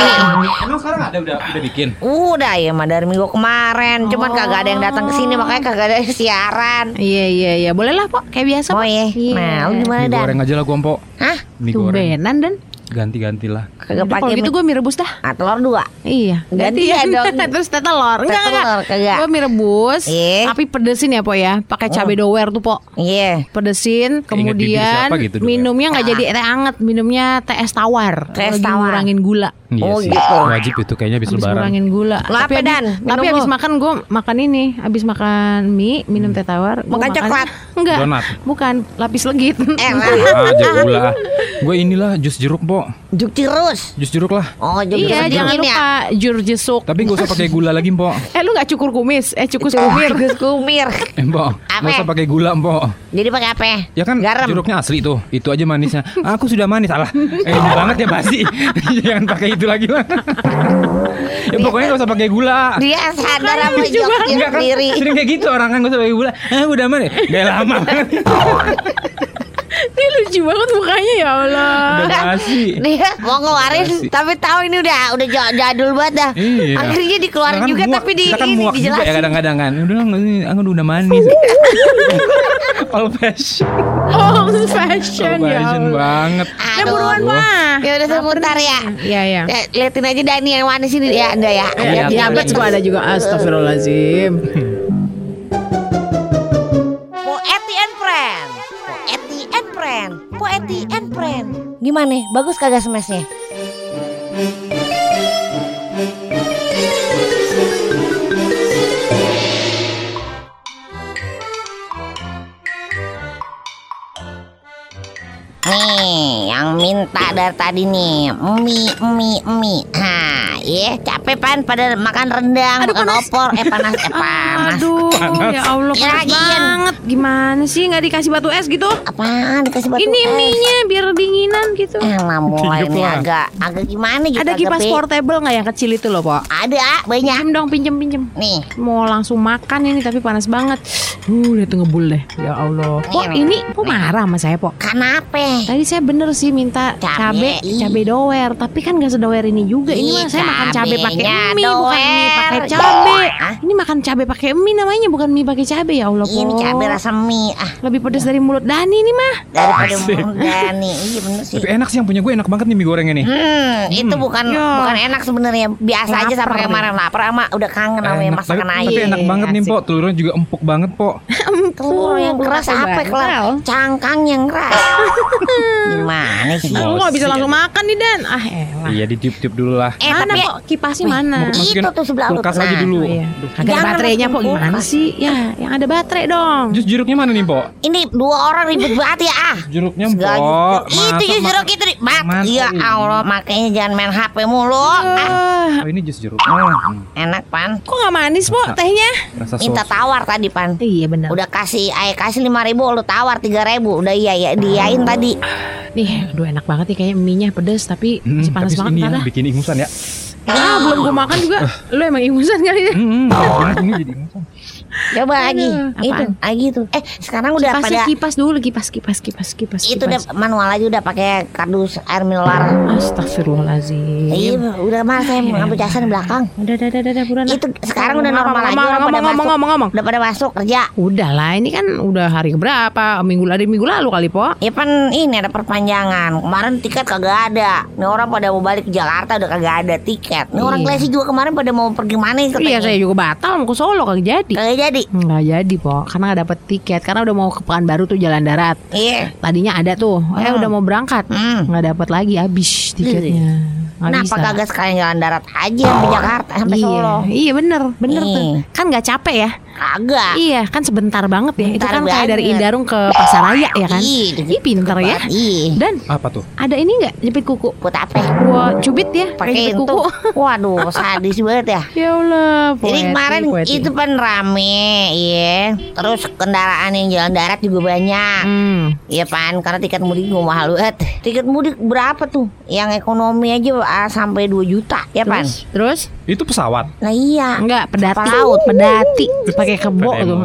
Emang sekarang ada udah udah bikin. Udah ya mah dari minggu kemarin. Cuman kagak ada yang datang ke sini makanya kagak ada siaran. Iya iya iya, boleh lah Pok, kayak biasa Pok. ya? Iya. Nah, lu gimana dan? goreng aja lah gue Mpok. Hah? Mie goreng. Tumbenan dan Ganti-ganti lah. Kagak Udah, kalau pakai gitu mie. gue mie rebus dah. Ah, telur dua. Iya, Gantian dong. Terus teh telur. Enggak, telur, kagak. Gue mie rebus, Iya. tapi pedesin ya, Po ya. Pakai cabai dower tuh, Po. Iya. Pedesin, kemudian gitu, ya? minumnya nggak jadi teh anget, minumnya teh es tawar. Teh es tawar. ngurangin gula. Iya Oh, sih. gitu. Wajib itu kayaknya habis Habis lebaran. ngurangin gula. Habis- Dan? Minum Tapi habis lu. makan gue makan ini, habis makan mie, minum teh tawar. Makan coklat? Enggak. Donat? Bukan, lapis legit. Eh, Ah, gula. Gue inilah jus jeruk, Pok. Juk. Jus jeruk lah. Oh, juk Iya, jeruk jangan dingin lupa jur jesuk. Tapi nggak usah pakai gula lagi, Mpok. Eh lu nggak cukur kumis? Eh cukur ya. kumir. Gus kumir. Eh, Mpok. Apa? Nggak usah pakai gula, Mpok. Jadi pakai apa? Ya kan garam. jeruknya asli tuh. Itu aja manisnya. Aku sudah manis salah. Eh ini banget ya basi. Jangan pakai itu lagi lah. ya pokoknya nggak usah pakai gula. Dia sadar joknya banget. Enggak kan sendiri. sering kayak gitu orang kan nggak usah pakai gula. Ah udah mana? Gak lama. Ini lucu banget mukanya ya Allah. Udah basi. Dia mau ngeluarin Masih. tapi tahu ini udah udah ja- jadul banget dah. Iya. Akhirnya dikeluarin kan juga muak- tapi di kan ini muak juga ya dijelasin. kadang-kadang kan. Udah ini aku udah manis. All fashion. Old fashion All ya fashion banget. Ya buruan mah. Ya udah sebentar ya. Iya ya. Ya, liatin aja Dani yang manis ini ya Anda ya. Ya, diabetes gua ada juga Astagfirullahaladzim Friend. Po Eti and Friend. Gimana? Bagus kagak smashnya? Nih, yang minta dari tadi nih, mie, mie, mie. Nah, ya capek pan pada makan rendang, Aduh, makan panas. opor, eh panas, eh panas. Aduh ya Allah Ya, panas lagian. banget. Gimana sih nggak dikasih batu es gitu? Apaan dikasih batu Ini es? mie-nya biar dinginan gitu. Eh lah mulai lah. agak agak gimana gitu Ada agak kipas pe- portable nggak yang kecil itu loh Pok? Ada banyak. Pinjem dong pinjem pinjem Nih. Mau langsung makan ini tapi panas banget. Uh udah tuh ngebul deh. Ya Allah. Pok Nih, ini Pok marah sama saya Pok? Kenapa? Tadi saya bener sih minta Cabe, cabe, dower, tapi kan gak sedower ini juga. Ini mah saya makan cabe. pakai cabenya mie, bukan mie pakai cabe. Hah? Ini makan cabe pakai mie namanya, bukan mie pakai cabe ya Allah. Ini Po. cabai rasa mie ah Lebih pedas dari mulut Dani ini mah. daripada muda nih. Iya bener sih. Tapi enak sih yang punya gue enak banget nih mie gorengnya nih. Hmm, itu bukan Ya. bukan enak sebenarnya. Biasa aja sama kayak kemarin lapar sama udah kangen sama tapi, masakan tapi ayam. enak banget nih. Pok. Telurnya juga empuk banget, Pok. Telur yang keras apa Bang. kelas? Cangkang yang keras. Gimana sih? Aku gak bisa langsung makan nih Dan. Ah elah. Iya, ditiup-tiup dulu lah. Eh mana tapi kok kipasnya mana? Mau masukin itu tuh sebelah lu. kulkas aja Nah, dulu. Oh, iya. Agak ada baterainya kok gimana sih? Ya, yang ada baterai dong. Jus jeruknya mana nih, Pok? ini dua orang ribet banget ya ah. Jeruknya, Pok. gitu. Itu jus jeruk itu mat. Ya ini? Allah, makanya jangan main HP mulu. Ah, Oh, ini jus jeruknya. Hmm, enak pan. kok gak manis po tehnya? Rasa Minta tawar tadi pan. Iya benar. Udah kasih, ay kasih lima ribu, lu tawar tiga ribu. Udah iya ya diain tadi. Nih, aduh enak banget nih kayaknya mie-nya pedes tapi Hmm, masih panas tapi banget ini ntar ya, bikin ingusan ya. Ah, belum gue makan juga. Lu emang ingusan kali ya? Hmm, enak ini jadi ingusan. Coba lagi. Itu, lagi tuh. Eh, sekarang udah Kipasnya pada kipas dulu, kipas, kipas, kipas, kipas. itu udah kipas. manual aja udah pakai kardus air mineral. Astagfirullahaladzim. Iya, udah mah saya ngambil jasa di belakang. Udah, udah, udah, udah, buruan. Itu sekarang udah normal lagi ngomong, ngomong, ngomong, ngomong, ngomong. Udah pada masuk kerja. Udah lah, ini kan udah hari keberapa? Minggu lalu, minggu lalu kali, Po. Ya kan ini ada perpanjangan. Kemarin tiket kagak ada. Nih orang pada mau balik ke Jakarta udah kagak ada tiket. Nih orang Iya. Klesi juga kemarin pada mau pergi mana Iya, katanya. saya juga batal mau ke Solo kagak jadi. Kagak jadi. Nggak jadi, Po. Karena nggak dapet tiket. Karena udah mau ke Pekanbaru tuh jalan darat. Iya. Tadinya ada tuh, eh Hmm. udah mau berangkat, Hmm. dapet lagi, habis tiketnya. Nggak Kenapa kagak sekalian jalan darat aja sampai Jakarta sampai iya, Solo? iya bener, bener Iya. tuh. Kan nggak capek ya? Kagak. Iya, kan sebentar banget ya. Itu Bentar kan kayak dari banget. Indarung ke Pasaraya ya kan? Ih, Ih, pinter ya. Iya. Dan Apa tuh? ada ini nggak jepit kuku? Buat apa? Gua cubit ya, pakai itu. kuku. Waduh, sadis banget ya. ya Allah, Jadi kemarin poetik. itu kan rame, iya. Terus kendaraan yang jalan darat juga banyak. Hmm. Iya pan, karena tiket mudik gue mahal banget. Tiket mudik berapa tuh? Yang ekonomi aja ah, sampai 2 juta, ya pan? Terus, terus Itu pesawat. Nah iya. enggak pedati, laut. pedati pakai kebo tuh.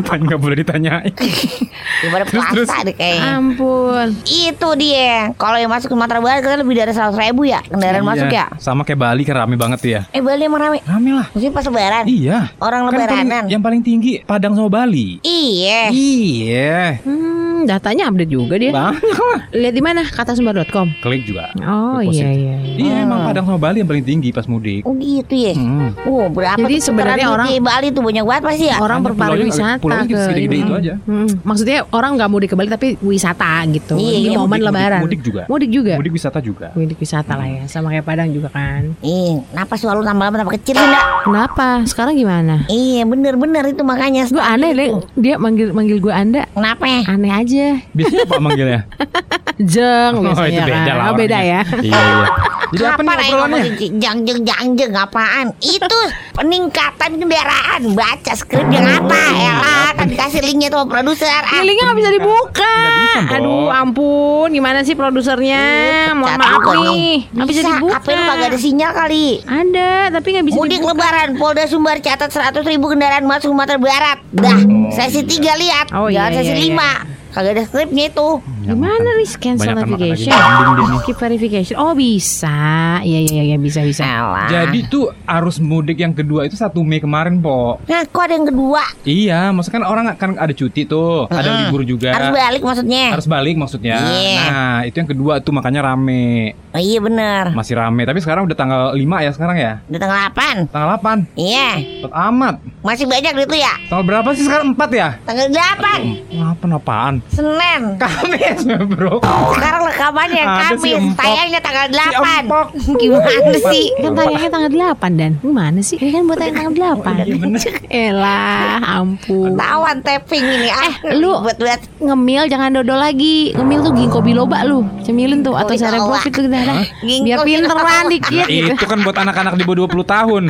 Tanya nggak boleh ditanyain. Daripada Terus, terus. puasa deh kayaknya. Ampun. Itu dia. Kalau yang masuk ke Sumatera Barat kan lebih dari 100 ribu ya kendaraan masuk Iya. ya. Sama kayak Bali kan rame banget ya. Eh Bali emang rame. Rame lah. Maksudnya pas lebaran. Iya. Orang Kan lebaranan. paling- yang paling tinggi Padang sama Bali. Iya. Iya. Hmm, datanya update juga dia. Banget lah. Lihat di mana? katasumber.com. Klik juga. Oh iya iya. iya. Iya emang Padang sama Bali yang paling tinggi pas mudik. Oh gitu ya. Hmm. Oh berapa Jadi sebenarnya orang- di Bali tuh banyak banget pasti ya. Orang berpariwisata pulaunya ke segede-gede itu aja. Hmm, Maksudnya orang nggak mudik ke Bali tapi wisata gitu. Iya, di iya, momen mudik, lebaran. mudik juga. Mudik juga. Mudik wisata juga. Mudik wisata lah ya, sama kayak Padang juga kan. Ih, kenapa selalu tambah-tambah tambah kecil enggak? Kenapa? Sekarang gimana? Iya bener-bener itu makanya. Gue aneh deh, dia manggil manggil gue Anda. Kenapa? Aneh aja. Biasanya apa manggilnya? jeng Oh, biasanya itu beda kan. lah Oh, beda ya. Iya, iya. Jadi apa nih obrolannya? ngomongin jang jeng jang jeng apaan? Itu peningkatan kendaraan. Baca skripnya apa? Ya kan dikasih linknya tuh produser. Ah, Linknya nggak bisa dibuka. Nggak bisa. Aduh, ampun. Gimana sih produsernya? Mohon pecat maaf nih. Nggak bisa, dibuka. HP lu kagak ada sinyal kali. Ada, tapi nggak bisa Mudik dibuka. lebaran Polda Sumbar catat 100 ribu kendaraan masuk Sumatera Barat. Dah, sesi 3 lihat. Oh, Jangan iya, sesi iya, 5. Kagak ada skripnya itu. Gimana nih cancel Banyakan makan navigation? nih. Skip verification. Oh bisa. Iya iya iya bisa bisa. Alah. Jadi tuh arus mudik yang kedua itu 1 Mei kemarin, Po. Nah, kok ada yang kedua? Iya, maksudnya kan orang kan ada cuti tuh, ada Mm-mm. libur juga. Harus balik maksudnya. Harus balik maksudnya. Iya. Nah, itu yang kedua tuh makanya rame. Oh, iya bener. Masih rame, tapi sekarang udah tanggal 5 ya sekarang ya? Udah tanggal 8. Tanggal 8. Iya. Cepet amat. Masih banyak gitu ya? Tanggal berapa sih sekarang? 4 ya? Tanggal 8. Apa apaan? Senin. Kamis, bro. Sekarang rekamannya Ada si Kamis, Empok. tayangnya tanggal Si 8. Empok. Gimana sih? Kan tayangnya tanggal 8 dan Gimana sih? Ini kan buat tayang tanggal 8 Iya bener. Elah ampun Tawan tapping ini ah. Eh, lu- buat buat Ngemil jangan dodol lagi Ngemil tuh ginkgo biloba lu Cemilin tuh Atau cerebrofit tuh dah, Biar pinteran biloba. dikit gitu itu kan buat anak-anak di bawah 20 tahun.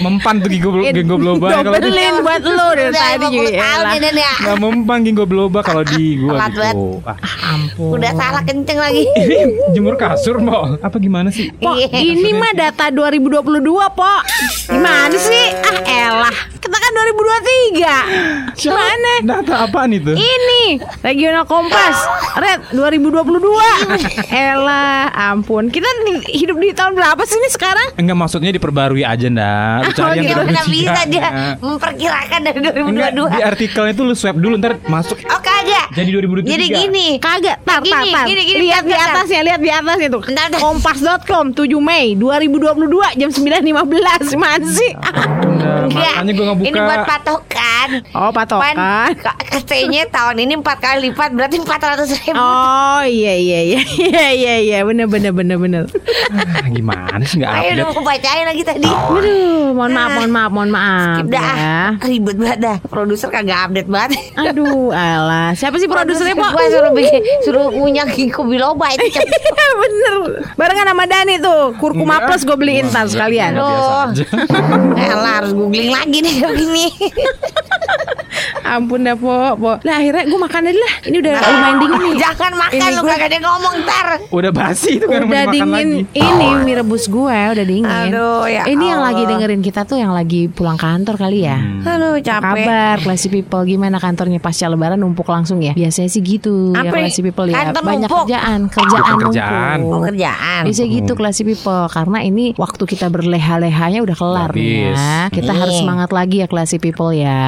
Mempan tuh ginkgo ginkgo biloba Dobelin buat lu dari tadi 50 juga tahun Elah. ini nih ya. Nggak mempan ginkgo biloba kalau di gua Telat gitu. Ah, Ampun Udah salah kenceng lagi. ini jemur kasur, Mo. Apa gimana sih? Po, Iya. ini mah data 2022, Po. Gimana sih? Ah, elah. Kita kan 2023. Gimana? Data apaan itu? Ini Regional Kompas Red 2022 Elah ampun Kita hidup di tahun berapa sih ini sekarang? Enggak maksudnya diperbarui aja, ndak. Lu cari yang gitu. Bisa dia memperkirakan dari Enggak, di 2022? artikelnya tuh lu swipe dulu ntar masuk Oh kagak. Jadi 2023. Jadi gini. Kagak, tar, tar, Gini, tar. gini, gini, Lihat di atasnya, lihat di atasnya tuh Bentar, bentar. Kompas.com 7 Mei 2022 jam 9.15 Mana sih? Nah, makanya gua nggak buka. Ini buat patokan. Oh patokan Katanya tahun ini empat kali lipat berarti 400 ribu. Oh iya iya iya iya iya iya bener bener bener bener. Ah, gimana sih nggak Ayo udah update? mau bacain lagi tadi. Aduh, mohon maaf, mohon maaf, mohon maaf. Skip dah. ya. Ribet banget dah. Produser kagak update banget. Aduh, alah. Siapa sih produsernya, Pak? Gua suruh bikin suruh ngunyah ginkgo biloba itu. Iya bener Barengan sama Dani tuh Kurkuma Enggak. plus gue beliin tas sekalian biasa Aduh. aja. Eh lah harus googling lagi nih kayak gini. Ampun dah po, po. Nah akhirnya gue makan aja lah Ini udah lumayan dingin nih Jangan makan Ini lu gua- kagak ada ngomong ntar. Udah basi itu kan Udah dingin lagi. Ini mie rebus gue udah dingin Aduh, ya Ini yang lagi Allah. dengerin kita tuh Yang lagi pulang kantor kali ya Hmm. Aduh Apa capek. kabar classy people gimana kantornya pasca lebaran numpuk langsung ya biasanya sih gitu ya Apa nih? classy people ya Kantor banyak numpuk? kerjaan kerjaan numpuk Oh kerjaan. Biasanya gitu classy people Karena ini waktu kita berleha-lehanya udah kelar nih Habis. ya Kita Iya. harus semangat lagi ya classy people ya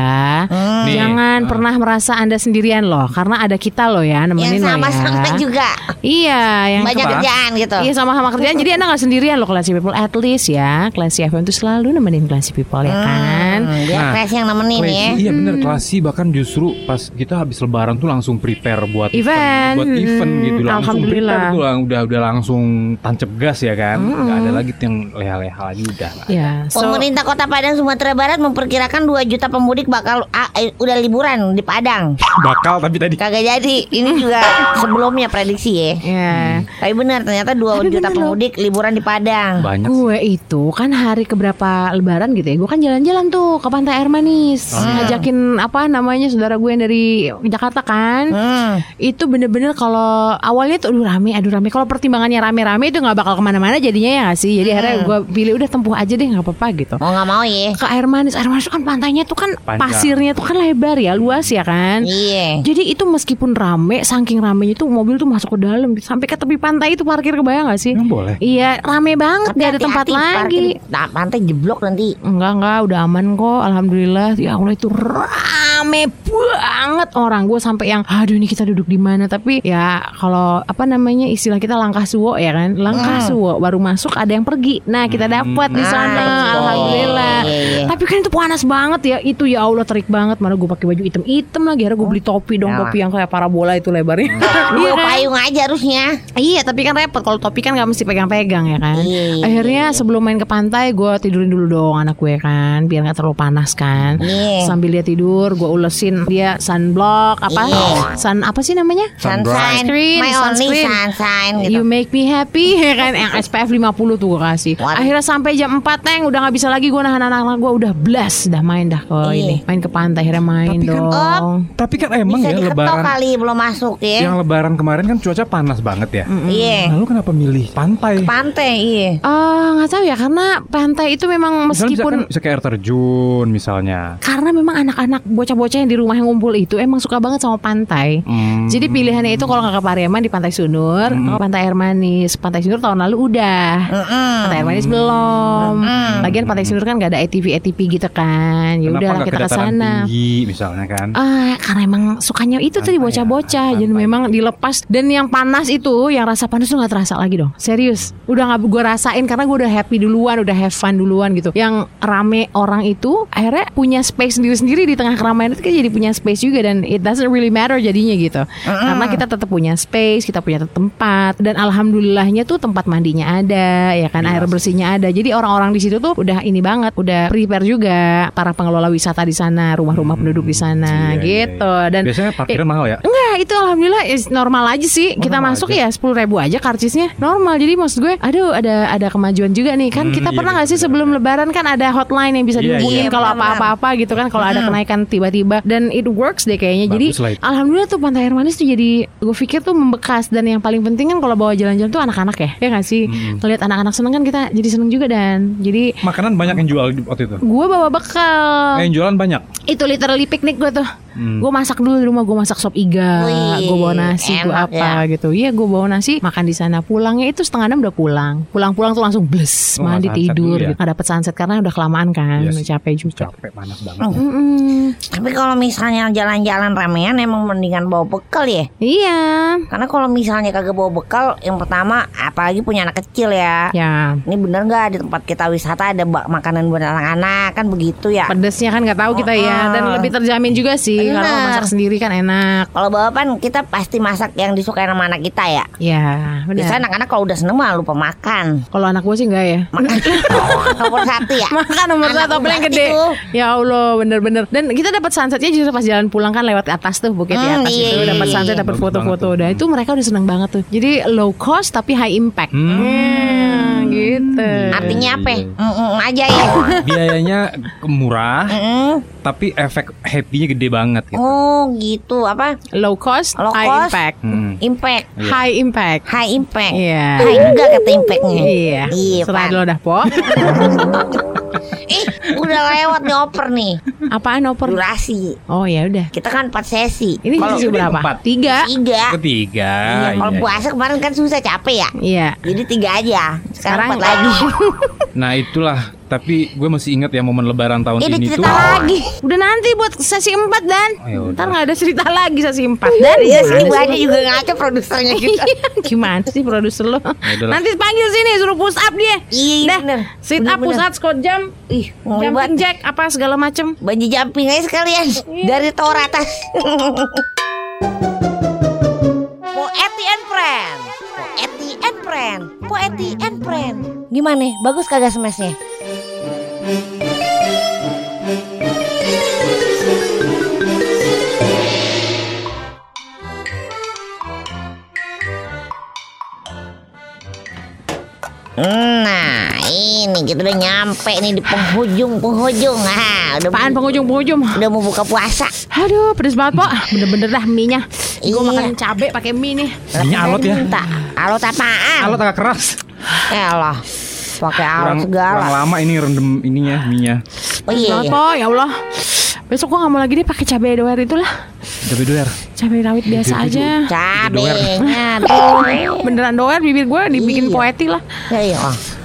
Hmm. Nih. Jangan Ah. pernah merasa anda sendirian loh Karena ada kita loh ya nemenin Yang lo ya sama-sama juga Iya yang banyak Apa? kerjaan gitu. Iya sama-sama kerjaan Jadi anda gak sendirian loh classy people At least ya Classy FM tuh selalu nemenin classy people ya kan Hmm, dia Nah, yang nemenin ya. Classy, Iya bener klasi bahkan justru pas kita habis lebaran tuh langsung prepare buat Event. buat event Hmm, gitu langsung alhamdulillah. prepare tuh lang- udah udah langsung tancap gas ya kan nggak ada lagi yang leha-leha lagi udah nggak. Ya so, Pemerintah Kota Padang Sumatera Barat memperkirakan 2 juta pemudik bakal ah, eh, liburan di Padang. bakal tapi tadi Kagak jadi. Ini juga sebelumnya prediksi ya. Ya Tapi benar ternyata 2 Tapi juta loh. pemudik liburan di Padang. banyak sih. Gue itu kan hari keberapa lebaran gitu ya Gue kan jalan-jalan tuh ke Pantai Air Manis Oh, iya. Ngajakin apa namanya saudara gue yang dari Jakarta kan Hmm. Itu bener-bener kalau awalnya tuh aduh rame aduh rame Kalau pertimbangannya rame-rame itu gak bakal ke mana-mana jadinya ya gak sih Jadi akhirnya gue pilih udah tempuh aja deh gak apa-apa gitu Mau nggak mau ya. ke air manis air manis kan pantainya tuh kan Panjang. pasirnya tuh kan lebar ya luas ya kan Iya. jadi itu meskipun rame saking ramenya tuh mobil tuh masuk ke dalam sampai ke tepi pantai itu parkir kebayang gak sih boleh iya rame banget Tapi gak ada tempat lagi Nah, pantai jeblok nanti. enggak enggak udah aman kok alhamdulillah ya Allah itu rame banget orang gue sampai yang aduh ini kita duduk di mana tapi ya kalau apa namanya istilah kita langkah suwo ya kan langkah Hmm. suwo baru masuk ada yang pergi nah kita dapat di Ah, sana betul. alhamdulillah Iya, iya. Tapi kan itu panas banget ya. Itu ya Allah terik banget. Mana gue pakai baju hitam-hitam lagi. Akhirnya gue beli topi dong, Yalah. topi yang kayak parabola itu lebarnya. Lu Iya kan? payung aja harusnya. Iya, tapi kan repot kalau topi kan nggak mesti pegang-pegang ya kan. Iya. Akhirnya sebelum main ke pantai, gue tidurin dulu dong anak gue kan, biar nggak terlalu panas kan. Iya. Sambil dia tidur, gue ulesin dia sunblock apa? Iya. Sun apa sih namanya? Sunshine, Sunscreen, my only sunscreen. sunshine gitu. You make me happy ya kan yang SPF 50 tuh gue kasih. Akhirnya sampai jam 4 Teng udah nggak bisa lagi gue nahan anak-anak gue udah blast dah main dah Iya. ini. Main ke pantai akhirnya main Tapi kan- dong. Tapi kan emang Bisa ya diketok lebaran kali belum masuk ya. Yang lebaran kemarin kan cuaca panas banget ya. Iya. Lalu kenapa milih pantai? Pantai iya. Ah nggak tahu ya karena pantai itu memang Misalnya bisa, meskipun kan, bisa kayak air terjun misalnya. karena memang anak-anak bocah-bocah yang di rumah yang ngumpul itu emang suka banget sama pantai. Hmm. Jadi pilihannya itu kalau nggak ke Pariaman di Pantai Sunur, ke Pantai Air Manis. Pantai Sunur tahun lalu udah. Mm-mm. Pantai Air Manis belum. Lagian Pantai Sunur kan nggak ada ATV ATV gitu kan. Ya udah kita ke ke sana. tinggi misalnya kan? Ah, karena emang sukanya itu tadi bocah-bocah. ya, Jadi memang dilepas dan yang panas itu, yang rasa panas tuh nggak terasa lagi dong. Serius. Udah nggak gue rasain karena gue udah happy duluan, udah have fun duluan gitu. Yang rame orang itu akhirnya punya space sendiri-sendiri di tengah keramaian itu kan jadi punya space juga dan it doesn't really matter jadinya gitu. Karena kita tetap punya space, kita punya tempat dan alhamdulillahnya tuh tempat mandinya ada, ya kan Iya air sih. bersihnya ada. Jadi orang-orang di situ tuh udah ini banget, udah prepare juga para pengelola wisata di sana, rumah-rumah penduduk di sana Iya, iya, gitu. iya. Dan biasanya parkirnya mahal ya. Enggak, itu alhamdulillah is normal aja sih. Oh, kita normal masuk aja. ya sepuluh ribu aja karcisnya normal. Jadi maksud gue, aduh ada ada kemajuan juga nih kan. Hmm, kita iya, pernah nggak sih sebelum Lebaran kan ada hotline yang bisa Iya, dihubungin iya, kalau benar, apa-apa gitu kan. Kalau ada kenaikan tiba-tiba dan it works deh kayaknya. Jadi Bagus alhamdulillah tuh Pantai Air Manis tuh jadi gue pikir tuh membekas dan yang paling penting kan kalau bawa jalan-jalan tuh anak-anak ya, ya nggak sih. Hmm. Ngeliat anak-anak seneng kan kita jadi seneng juga dan jadi Makanan banyak yang jual di- waktu itu. gue bawa bekal. Eh, yang jualan banyak. Itu literally piknik gue tuh. Hmm. Gue masak dulu di rumah, gue masak sop iga, Wih, gue bawa nasi, gue apa gitu. Iya, gue bawa nasi, makan di sana. Pulangnya itu setengah enam udah pulang. Pulang-pulang tuh langsung bles, Oh, mandi tidur. ya? gitu. Nggak dapet sunset karena udah kelamaan kan, Iya udah sih. capek juga. Capek panas banget. Mm-mm. Tapi kalau misalnya jalan-jalan ramean emang mendingan bawa bekal ya. Iya, Karena kalau misalnya kagak bawa bekal, yang pertama apalagi punya anak kecil ya. ya. Ini bener nggak di tempat kita wisata ada bak- makanan buat anak-anak kan begitu ya? Pedesnya kan nggak tahu kita ya, dan lebih terjamin juga sih. Kalau masak sendiri kan enak. Kalau bawa pan kita pasti masak yang disukai sama anak kita ya. Ya, Biasanya anak-anak kalau udah seneng mah lupa makan. Kalau anak gue sih enggak ya. Makan nomor satu ya. Makan nomor Anak satu ubat gede. itu. Ya Allah, bener-bener. Dan kita dapat sunsetnya justru pas jalan pulang kan lewat atas tuh bukit di Hmm, atas iya, itu iya, dapat iya. sunset, dapat Bagus foto-foto. tuh. Udah itu mereka udah seneng banget tuh. Jadi low cost tapi high impact. Hmm, gitu. Artinya apa? Mm-mm aja ya. Biayanya murah, Mm-mm. tapi efek happy-nya gede banget gitu. Oh gitu apa? Low cost, Low high cost. impact. Mm-mm. Impact. Iya. High impact. High impact. Iya. High juga kata impactnya. Iya. Iya. Serah Pan. dulu dah, Po. Ih, udah lewat nih oper nih. Apaan oper? Durasi. Oh ya udah. Kita kan 4 sesi. Ini kalau sesi berapa? empat. Tiga. tiga. Ketiga. Iya, kalau iya. puasa kemarin kan susah capek ya. Iya. Jadi tiga aja. Sekarang Sekarang empat lagi. Nah itulah. Tapi gue masih ingat ya momen lebaran tahun Ini ini tuh. cerita lagi. Udah nanti buat sesi empat dan. Oh, ya. Ntar nggak ada cerita lagi sesi empat dan. Iya sih, aja juga ngaco produsernya kita. Gimana sih produser lo? udahlah. Nanti panggil sini suruh push up dia. Iya, iya, Dah, bener. sit Bener, up, push up, squat jump, Ih, mau jumping buat jack apa segala macem. banji jumping aja sekalian dari tower atas. Po Eti and Friend. Po Eti and Friend. Po Eti and Friend. Gimana? Bagus kagak smashnya? Nah, ini kita udah nyampe nih di penghujung penghujung. Ah, udah Apaan penghujung-penghujung? udah mau buka puasa. Aduh, pedes banget, Pak. Bener-bener dah mie-nya. Gue Iya. makan cabe pakai mie nih. Minyak alot ya. Minta. Alot apaan? Alot agak keras. Ya Allah. Pakai alot Kurang, segala. kurang lama ini rendem ininya minyak. Oh Pedes iya. banget, Pak. Ya Allah. Besok gua gak mau lagi deh pakai cabai doer itulah. Cabai doer. Cabai rawit biasa aja. Cabenya tuh. Beneran doer bibir gue dibikin Iya. poeti lah. Ya iya.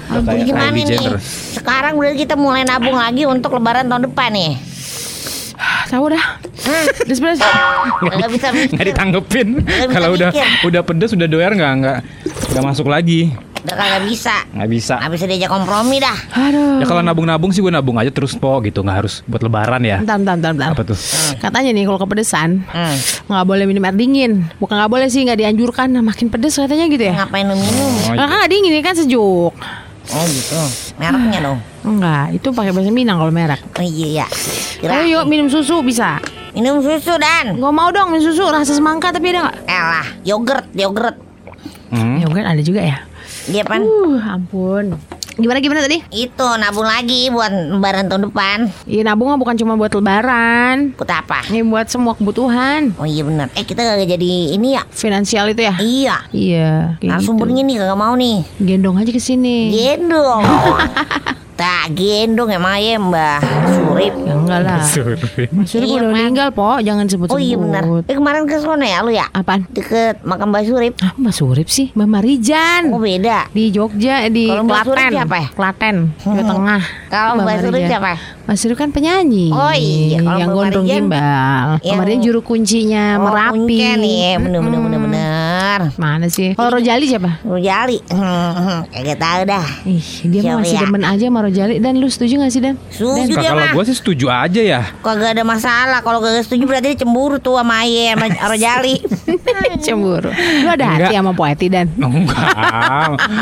Udah kayak Gimana nih? Jenner. Sekarang udah kita mulai nabung lagi untuk lebaran tahun depan nih. Tahu dah. Pedes-pedes. Gak bisa Nggak ditanggepin. Kalau udah udah pedes udah doer nggak nggak nggak masuk lagi. Udah kagak bisa. Nggak bisa. Nggak bisa diajak kompromi dah. Aduh. Ya kalau nabung-nabung sih gue nabung aja terus po gitu, nggak harus buat lebaran ya. Bentar, bentar, bentar, bentar. Apa tuh? Katanya nih kalau kepedesan Hmm. nggak boleh minum air dingin. Bukan nggak boleh sih, nggak dianjurkan. Nah, makin pedes katanya gitu ya. Ngapain lu minum? Oh, Nah, kan nggak dingin ini kan sejuk. Oh gitu. Mereknya dong. Enggak, itu pakai bahasa Minang kalau merek. Oh iya ya. Ayo yuk minum susu bisa. Minum susu dan. Gak mau dong minum susu rasa semangka tapi ada nggak? Elah, yogurt, yogurt. Hmm. Yogurt ada juga ya. Dia pan. Uh, ampun. Gimana gimana tadi? Itu nabung lagi buat lebaran tahun depan. Iya nabung bukan cuma buat lebaran. Buat apa? Ini buat semua kebutuhan Oh iya benar. Eh kita gak jadi ini ya? finansial itu ya. Iya. Iya. kayak Narasumbernya nih kagak mau nih. gitu. Gendong aja ke sini. Gendong. tak gendong emang ya Mbah Surip. Ya enggak lah. Mas Surip Iya, udah meninggal, Po. Jangan sebut-sebut. Oh iya benar. Eh kemarin ke sana ya lu ya? Apaan? Deket makam Mbah Surip. Ah, Mbak Surip sih, Mbak Marijan. Oh beda. Di Jogja, di Kalau Mbak Surip Klaten. siapa ya? Klaten, Jawa Tengah. Kalau Mbak Surip Marijan. siapa? Mbak Surip kan penyanyi. Oh iya, kalau yang Mbak gondrong Marijan- gimbal. Yang- Kemarin juru kuncinya Oh, Merapi. Kuncen nih, ya. bener bener Mm-mm. bener Mana sih? Kalau Rojali siapa? Rujali, kagak tahu dah. Ih, dia Siapa masih ya? demen aja sama Rojali. Dan lu setuju gak sih, Dan? Setuju dia kalau mah. gue sih setuju aja ya. Kagak ada masalah. Kalau kagak setuju berarti dia cemburu tuh sama Aye sama Rojali. Cemburu. Lu ada hati Enggak. sama Poeti, Dan? Enggak.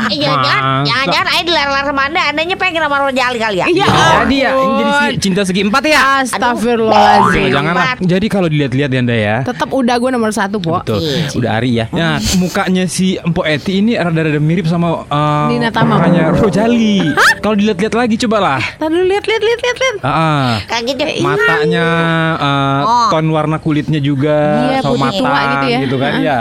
Eh jangan-jangan, Masa? jangan-jangan Aye dilar-lar sama anda. Andanya pengen sama Rojali kali ya? Iya. Jadi ya, ini jadi si- cinta segi empat ya. Astagfirullahaladzim. Jangan lah. Jadi kalau dilihat-lihat ya Anda ya. Tetap udah gue nomor satu, Po. Betul. Iya. Udah Ari ya. Nah, mukanya si Empo Eti ini rada-rada mirip sama uh, Nina Tamam. mukanya Rojali. Kalau dilihat-lihat lagi coba lah. Tadi lihat, lihat, lihat, lihat, lihat. Ah, ah. Kayak gitu. matanya uh, Oh. ton warna kulitnya juga Iya, tua matang gitu ya. gitu kan ya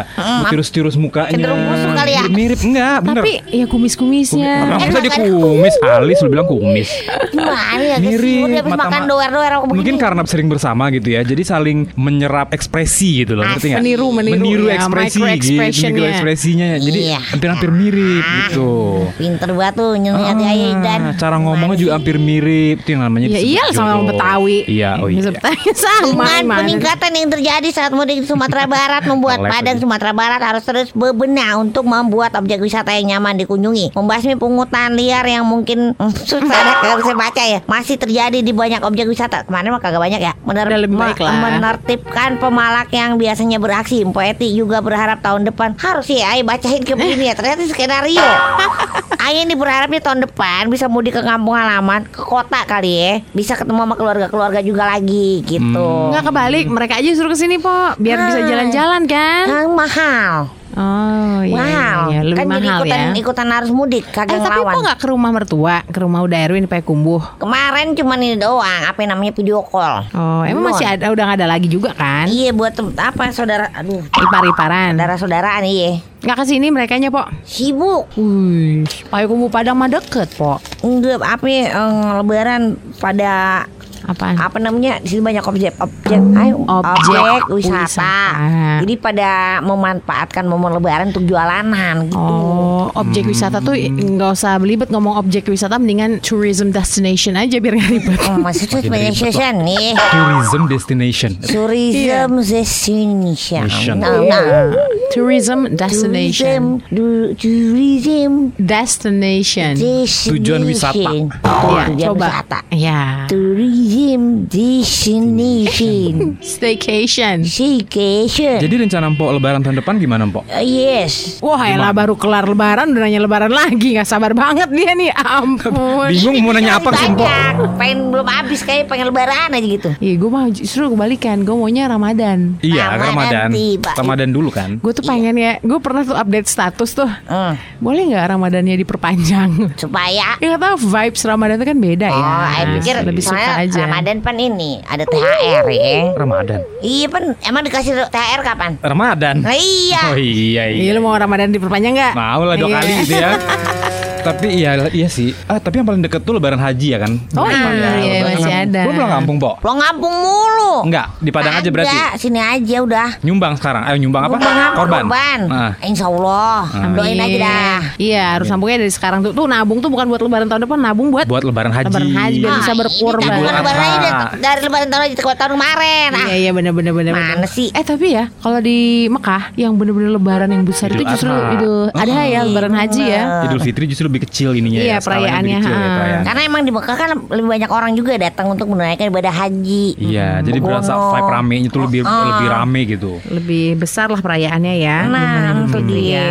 tirus-tirus mukanya Cenderung busuk kali ya? mirip enggak bener Tapi ya kumis-kumisnya. Eh, masa di bukan. kumis alis lu bilang kumis Gimana ya? mirip mata makan ma- doer-doer aku begini. mungkin karena sering bersama gitu ya jadi saling menyerap ekspresi gitu loh ngerti nggak Meniru, meniru, ya, ekspresi micro gitu expression-nya. micro ekspresinya jadi Iya. hampir-hampir mirip Ah, gitu Pinter banget tuh nyelihat Aye dan. Ah, cara ngomongnya juga hampir mirip itu yang namanya Ya iya sama jodoh. Betawi. iya oh iya Betawi sama Dengan peningkatan yang terjadi saat mudik di Sumatera Barat membuat lagi. Sumatera Barat harus terus bebenah untuk membuat objek wisata yang nyaman dikunjungi. Membasmi pungutan liar yang mungkin hmm, susah kagak bisa baca ya. Masih terjadi di banyak objek wisata. Kemarin mah kagak banyak ya. Mener- Udah lebih baik lah. Menertibkan pemalak yang biasanya beraksi. Poeti juga berharap tahun depan harus ya Ayo bacain ke begini ya. Ternyata skenario. Ayo nih berharapnya tahun depan bisa mudik ke kampung halaman, ke kota kali ya. Bisa ketemu sama keluarga-keluarga juga lagi gitu. Enggak kebalik, mereka aja suruh ke sini, Po, biar bisa Ah. jalan-jalan kan? Yang mahal. Oh, iya, iya, iya. lebih kan jadi mahal ikutan ya. ikutan harus mudik Eh, kagak tapi ngelawan. kok nggak ke rumah mertua, ke rumah udah Erwin pakai kumbuh? Kemarin cuma ini doang, apa yang namanya video call. Oh, emang Belum. masih ada, udah nggak ada lagi juga kan? Iya buat apa saudara aduh Ipar-iparan. saudara-saudaraan iya. Nggak ke sini mereka nya, Po? Sibuk. Wih, pakai kumbuh Padang mah deket, Po. Enggak apa ya, eh, lebaran pada Apaan? apa namanya di sini banyak objek objek ayo, Objek wisata. wisata. Jadi pada memanfaatkan momen lebaran untuk jualanan gitu. Oh, objek wisata tuh nggak usah belibet ngomong objek wisata, mendingan tourism destination aja biar nggak ribet. Oh, maksudnya destination nih. tourism destination Tourism destination. Nah, nah. tourism destination. Tourism, du- tourism Destination. destination. Tujuan wisata. Oh, ya, tujuan coba. wisata. Ya. Tourism destination. Staycation. Vacation. jadi rencana Mpok lebaran tahun depan gimana Mpok Uh, yes. Wah, elah baru kelar lebaran udah nanya lebaran lagi, nggak sabar banget dia nih. Ampun. bingung mau nanya apa sih Mpok. Pengen belum habis kayak pengen lebaran aja gitu. Iya, gue mah justru kebalikan. Gue maunya Ramadan. Iya, Ramadan Ramadan. tiba. Ramadan dulu kan. Gue tuh pengen ya, gue pernah tuh update status tuh. Hmm, Boleh nggak Ramadannya diperpanjang? supaya Ya gak tau vibes Ramadan itu kan beda ya. Oh, I pikir lebih suka soalnya aja. Ramadan pan ini ada THR ya. Ramadan. Iya pan, emang dikasih THR kapan? Ramadan. Nah, iya. Oh iya Iya iya. lu mau Ramadan diperpanjang nggak? Mau lah dua Iya. kali gitu ya. Tapi iya iya sih. Ah, tapi yang paling deket tuh lebaran haji ya kan? Oh iya, ya, iya, lebaran masih kampung. ada. Lu pulang kampung, Bo? Pulang kampung mulu. Enggak, di Padang aja berarti. Ada, sini aja udah. Nyumbang sekarang. Ayo nyumbang apa? Korban apa? Korban. Korban. Nah. Insya Allah. Doain aja dah. Iya, harus sambungnya dari sekarang tuh. Tuh nabung tuh bukan buat lebaran tahun depan, nabung buat Buat lebaran haji. Lebaran haji biar bisa Ah, berkorban. Ini kan lebaran aja dari, lebaran tahun aja ke tahun kemarin. Ah, Iya iya benar benar benar. Mana sih? Eh tapi ya kalau di Mekah yang bener-bener lebaran yang besar itu Idul justru Adha. itu ada ya lebaran haji ya. Idul Fitri justru lebih kecil ininya Iya, ya. perayaannya, kecil ya, perayaan. Karena emang di Mekah kan lebih banyak orang juga datang untuk menunaikan ibadah haji. Iya, jadi berasa vibe ramenya tuh lebih Ah. lebih rame gitu. Lebih besar lah perayaannya ya. Nah, itu gitu dia.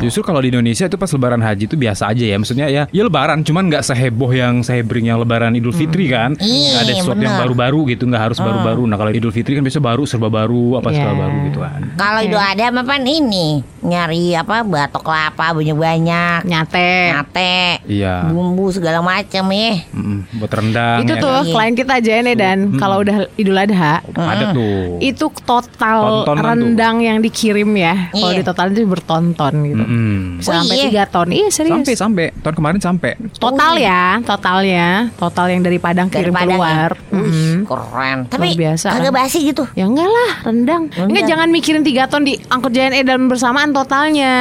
Justru kalau di Indonesia itu pas lebaran haji itu biasa aja ya. Maksudnya ya, ya lebaran cuman nggak seheboh yang sehebring yang lebaran Idul Fitri kan. Iya, ada sesuatu yang bener. baru-baru gitu, nggak harus baru-baru. Nah, kalau Idul Fitri kan biasa baru serba baru, apa serba Iya. baru gitu kan. Kalau itu ada apa ini nyari apa batok kelapa banyak banyak Nyate. nyate Iya. bumbu segala macam ya Mm, buat rendang Itu ya tuh kan? Iya. klien kita aja nih dan kalau udah Idul Adha ada tuh. itu total Tontonan tuh. rendang yang dikirim ya. Kalau Iya. di total itu bertonton gitu. Oh, sampai iya. tiga ton. Iya serius. Sampai sampai tahun kemarin sampai. Total ya, totalnya, total yang dari Padang dari kirim Padang keluar. ya? Wih, Mm-mm. keren tapi biasa. agak basi gitu Ya enggak lah, rendang. Rendang. Enggak jangan mikirin 3 ton di angkut JNE dan bersamaan totalnya.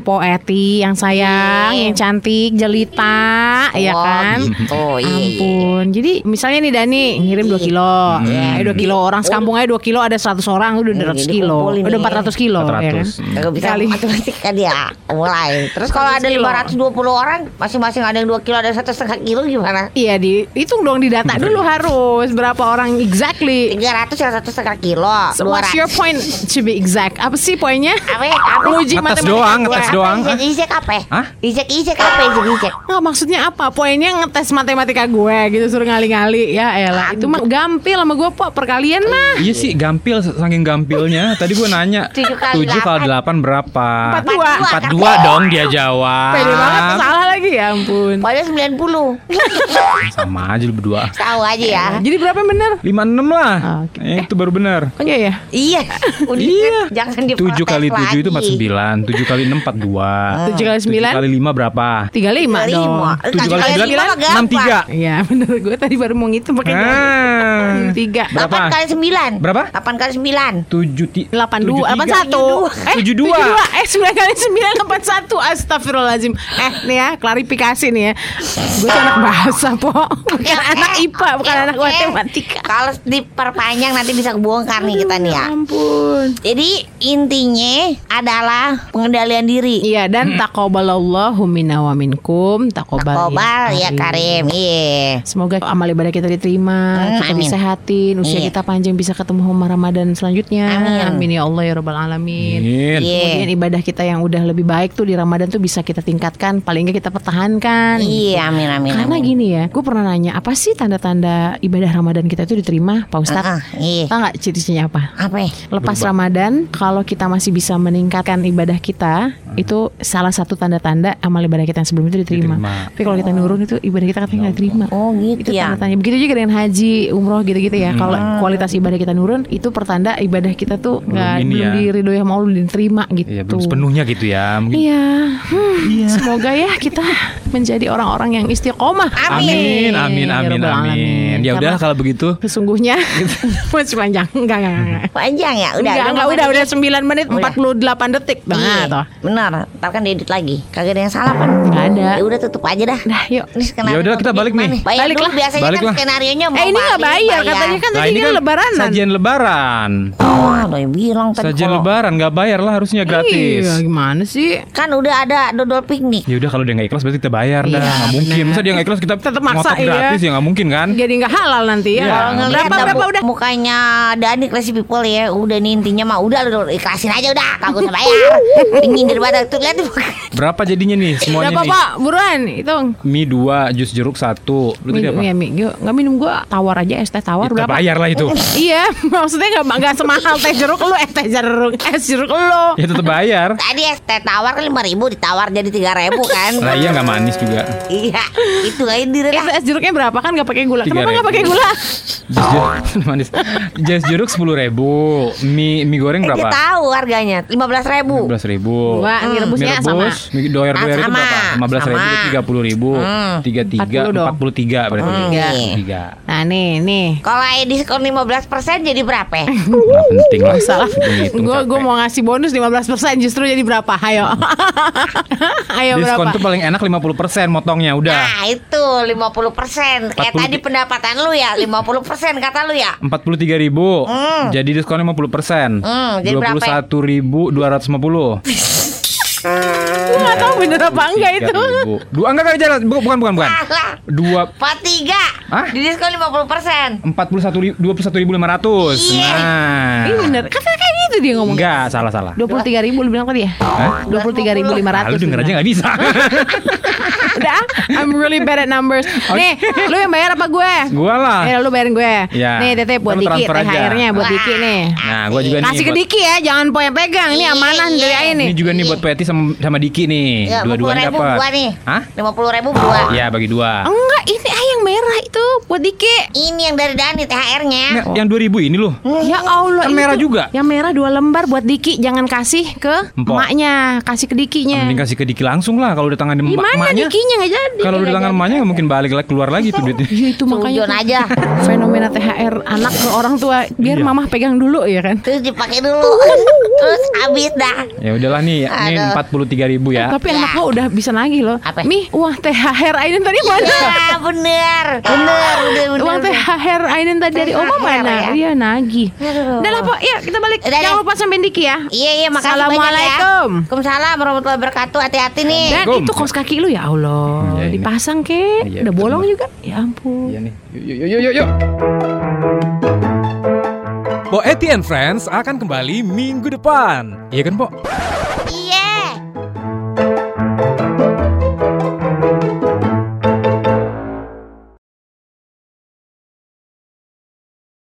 Poeti yang sayang, Iya. yang cantik, jelita, ya Oh, kan? gitu, iya. Ampun. Jadi misalnya nih Dani ngirim 2 kilo. Ya, 2 kilo orang sekampung aja 2 kilo ada 100 orang udah 200 Jadi kilo. Udah nih. 400 kilo ya kan? 400. Agak bisa Kali. matematika dia mulai terus kalau ada 100 kilo. 520 orang masing-masing ada yang 2 kilo ada satu setengah kilo gimana Iya di hitung dong di data dulu harus berapa orang exactly. 300 yang satu setengah kilo So, what's 200 your point to be exact? Apa sih poinnya? apa apa Nguji Ngetes matematika doang, ngetes doang. Isek apa? Isek apa isek isek? Nggak maksudnya apa? Poinnya ngetes matematika gue gitu suruh ngali-ngali ya elah. Itu mah gampil sama gue po perkalian mah. Iya sih gampil saking gampilnya. Tadi gue nanya Tujuh kali 7 kali 8 berapa? Empat dua. 42 dong dia jawab. Pede banget salah lagi ya ampun. Padahal 90 Sama aja lu berdua. Tahu aja ya Jadi berapa yang bener? 56 lah. Ah. Eh, itu baru benar. Oh iya ya. Iya Udah Iya. Jangan 7 diprotes kali 7 itu lagi. 49 7 kali 6 42 7 kali 9 7 kali 5 berapa? 35 dong. Tujuh kali sembilan, enam tiga. Iya bener gue tadi baru mau ngitung pakai Ah. tiga. Berapa? 8 kali 9 Berapa? 8 kali 9 7 ti 82 81 Eh 72. 72 Eh 9 kali 9 81 Astagfirullahaladzim. Eh nih ya klarifikasi nih ya. Gue tuh anak bahasa po. Bukan anak IPA Bukan anak matematika. Kalau diperpanjang nanti bisa kebongkar nih kita nih ya. Ampun. Jadi intinya adalah pengendalian diri. Iya dan takobalallahu minna wa minkum Takobal, Takobal ya Karim Iya Semoga amal ibadah kita diterima, Hmm, kita amin. disehatin, usia Iya. kita panjang bisa ketemu sama Ramadan selanjutnya. Amin. ya Allah ya Rabbal alamin. Amin. Iya. Kemudian ibadah kita yang udah lebih baik tuh di Ramadan tuh bisa kita tingkatkan, paling nggak kita pertahankan. Iya amin amin Karena amin. gini ya, gue pernah nanya apa sih tanda-tanda ibadah Ramadan kita itu diterima, Pak Ustadz? Ah, ah, Iya Tahu nggak ciri-cirinya apa? Apa ya? Lepas Ramadan, kalau kita masih bisa meningkatkan ibadah kita, itu salah satu tanda-tanda amal ibadah kita yang sebelum itu diterima. Diterima. Tapi kalau kita nurun itu ibadah kita katanya nggak diterima. Oh gitu Itu ya. Begitu juga dengan haji, umroh gitu-gitu ya. Kalau kualitas ibadah kita nurun, itu pertanda ibadah kita tuh Belum nggak ini belum ya. diridhoi sama Allah, belum diterima gitu. Iya belum sepenuhnya gitu ya Mungkin Iya. Hmm, Semoga ya kita menjadi orang-orang yang istiqomah. Amin, amin, Ya amin, Rabbal amin. Ya udah kalau begitu. Sesungguhnya masih panjang. Enggak, enggak, enggak. Panjang ya Udah Enggak, enggak, udah, udah 9 menit Udah. 48 detik. Nah, Iya, toh. benar. Ntar kan diedit lagi. Kagak ada yang salah kan? Nggak ada. Ya udah tutup aja dah. Dah, yuk. Ini skenario Ya udah, kita balik nih. Bayar Balik dulu. lah. Biasanya Balik kan lah. skenario-nya mau Eh, ini nggak balik, bayar katanya kan Nah tadi ini kan lebaranan. sajian lebaran. Oh, udah bilang tadi Sajian kalau- lebaran nggak bayar lah harusnya gratis. Iya, gimana sih? Kan udah ada dodol piknik. Ya udah kalau dia nggak ikhlas berarti kita bayar dah. Iya, Nggak mungkin. Masa dia nggak ikhlas kita Tetep maksa, iya. gratis ya nggak mungkin kan? Jadi nggak halal nanti ya. Iya. Kalau Berapa udah? mukanya Dani classy people ya, udah nih intinya mah udah lu ikhlasin aja udah, kagak usah bayar. Dingin daripada tuh lihat tuh. Berapa jadinya nih semuanya nih? Pak? Buruan, hitung. Mie dua, jus jeruk satu. Lu tadi Minum apa? ya, Mi. Yuk, nggak minum gua tawar aja es teh tawar Kita berapa? bayar lah itu. Iya, maksudnya nggak nggak semahal teh jeruk lu, eh teh jeruk, es jeruk lu. ya tetap bayar. Tadi es teh tawar kan lima ribu ditawar jadi tiga ribu kan. Lah Iya nggak manis juga. Iya, itu aja diri Itu es jeruknya berapa kan nggak pakai gula? Kenapa nggak 3.000? pakai gula? Jas jeruk manis. Jas jeruk sepuluh ribu. Mie mie goreng Eh, dia berapa? tahu harganya, lima belas ribu. belas ribu. Dua, mie rebusnya sama. mie doer doer itu sama. berapa? Lima belas ribu, Sama. tiga puluh ribu, tiga tiga, 40 dong. empat puluh tiga berarti. Tiga. Tiga. Nah nih, nih. Kalau diskon 15% jadi berapa? Nggak penting lah. Salah. Gue gue mau ngasih bonus 15% justru jadi berapa? Ayo. Ayo Diskon berapa? tuh paling enak 50% motongnya udah. Nah itu 50% Kayak 40. tadi pendapatan lu ya 50% kata lu ya Empat puluh tiga ribu, Hmm. jadi diskon lima puluh persen, Hmm, jadi dua puluh satu ribu dua ratus lima puluh. Gue gak tau bener apa enggak itu. Dua enggak enggak jalan, Bu- bukan bukan bukan. Salah Dua 43 Hah? Di diskon 50% empat puluh satu dua puluh satu ribu lima ratus. Iya. Nah, Ini bener. Kata kayak gitu dia ngomong. enggak salah salah. 23 ribu lu bilang tadi ya? Hah? 23 ribu Ah, lu denger aja nggak bisa. Udah, I'm really bad at numbers. Nih, lu yang bayar apa gue? Gua lah. Ya lu bayarin gue. Iya. Nih Tete buat Diki. THR-nya buat Wah. Diki nih. Nah, gua juga nih. Kasih ke buat- Diki ya, jangan poin pegang. Ini Iya, amanah iya. dari Ain nih. Ini juga nih buat Peti sama, sama Diki nih. Ya 50 Dua-duanya ribu dapat. dua nih Hah? 50 ribu dua Iya, bagi dua. Enggak, ini yang merah itu buat Diki. Ini yang dari Dani THR-nya Nah, yang 2000 ini loh. Ya Allah, Kan ini merah juga. Yang merah dua lembar buat Diki, jangan kasih ke Empok. emaknya, kasih ke Dikinya. Mending kasih ke Diki langsung lah kalau udah tangan emak- Gimana emaknya. Dikinya nggak jadi? Kalau udah Nggak tangan emaknya nggak mungkin balik lagi keluar lagi tuh duitnya. Iya itu makanya tuh. aja fenomena THR anak ke orang tua biar Iya. mamah pegang dulu ya kan. Terus dipakai dulu Terus habis dah Ya udahlah nih, ini Aduh. 43 ribu ya. Tapi Ya. anak lo udah bisa nagih loh. Apa? Mi, uang THR Aiden tadi mana? Ya bener Bener Bener bener Uang. THR Aiden tadi dari Oma mana? ya? Iya nagih. Udah lah Pak, yuk kita balik. Udah Jangan lupa sampein Diki ya. Iya iya makasih Assalamualaikum. banyak ya Waalaikumsalam warahmatullahi wabarakatuh Hati-hati nih Dan Assalamualaikum. itu kaos kaki lu ya Allah, Ya, ini. dipasang ke, Iya, udah bolong juga. Ya ampun. Iya nih. Yuk yuk yuk yuk. yuk. Po Eti and Friends akan kembali minggu depan. Iya kan, Po?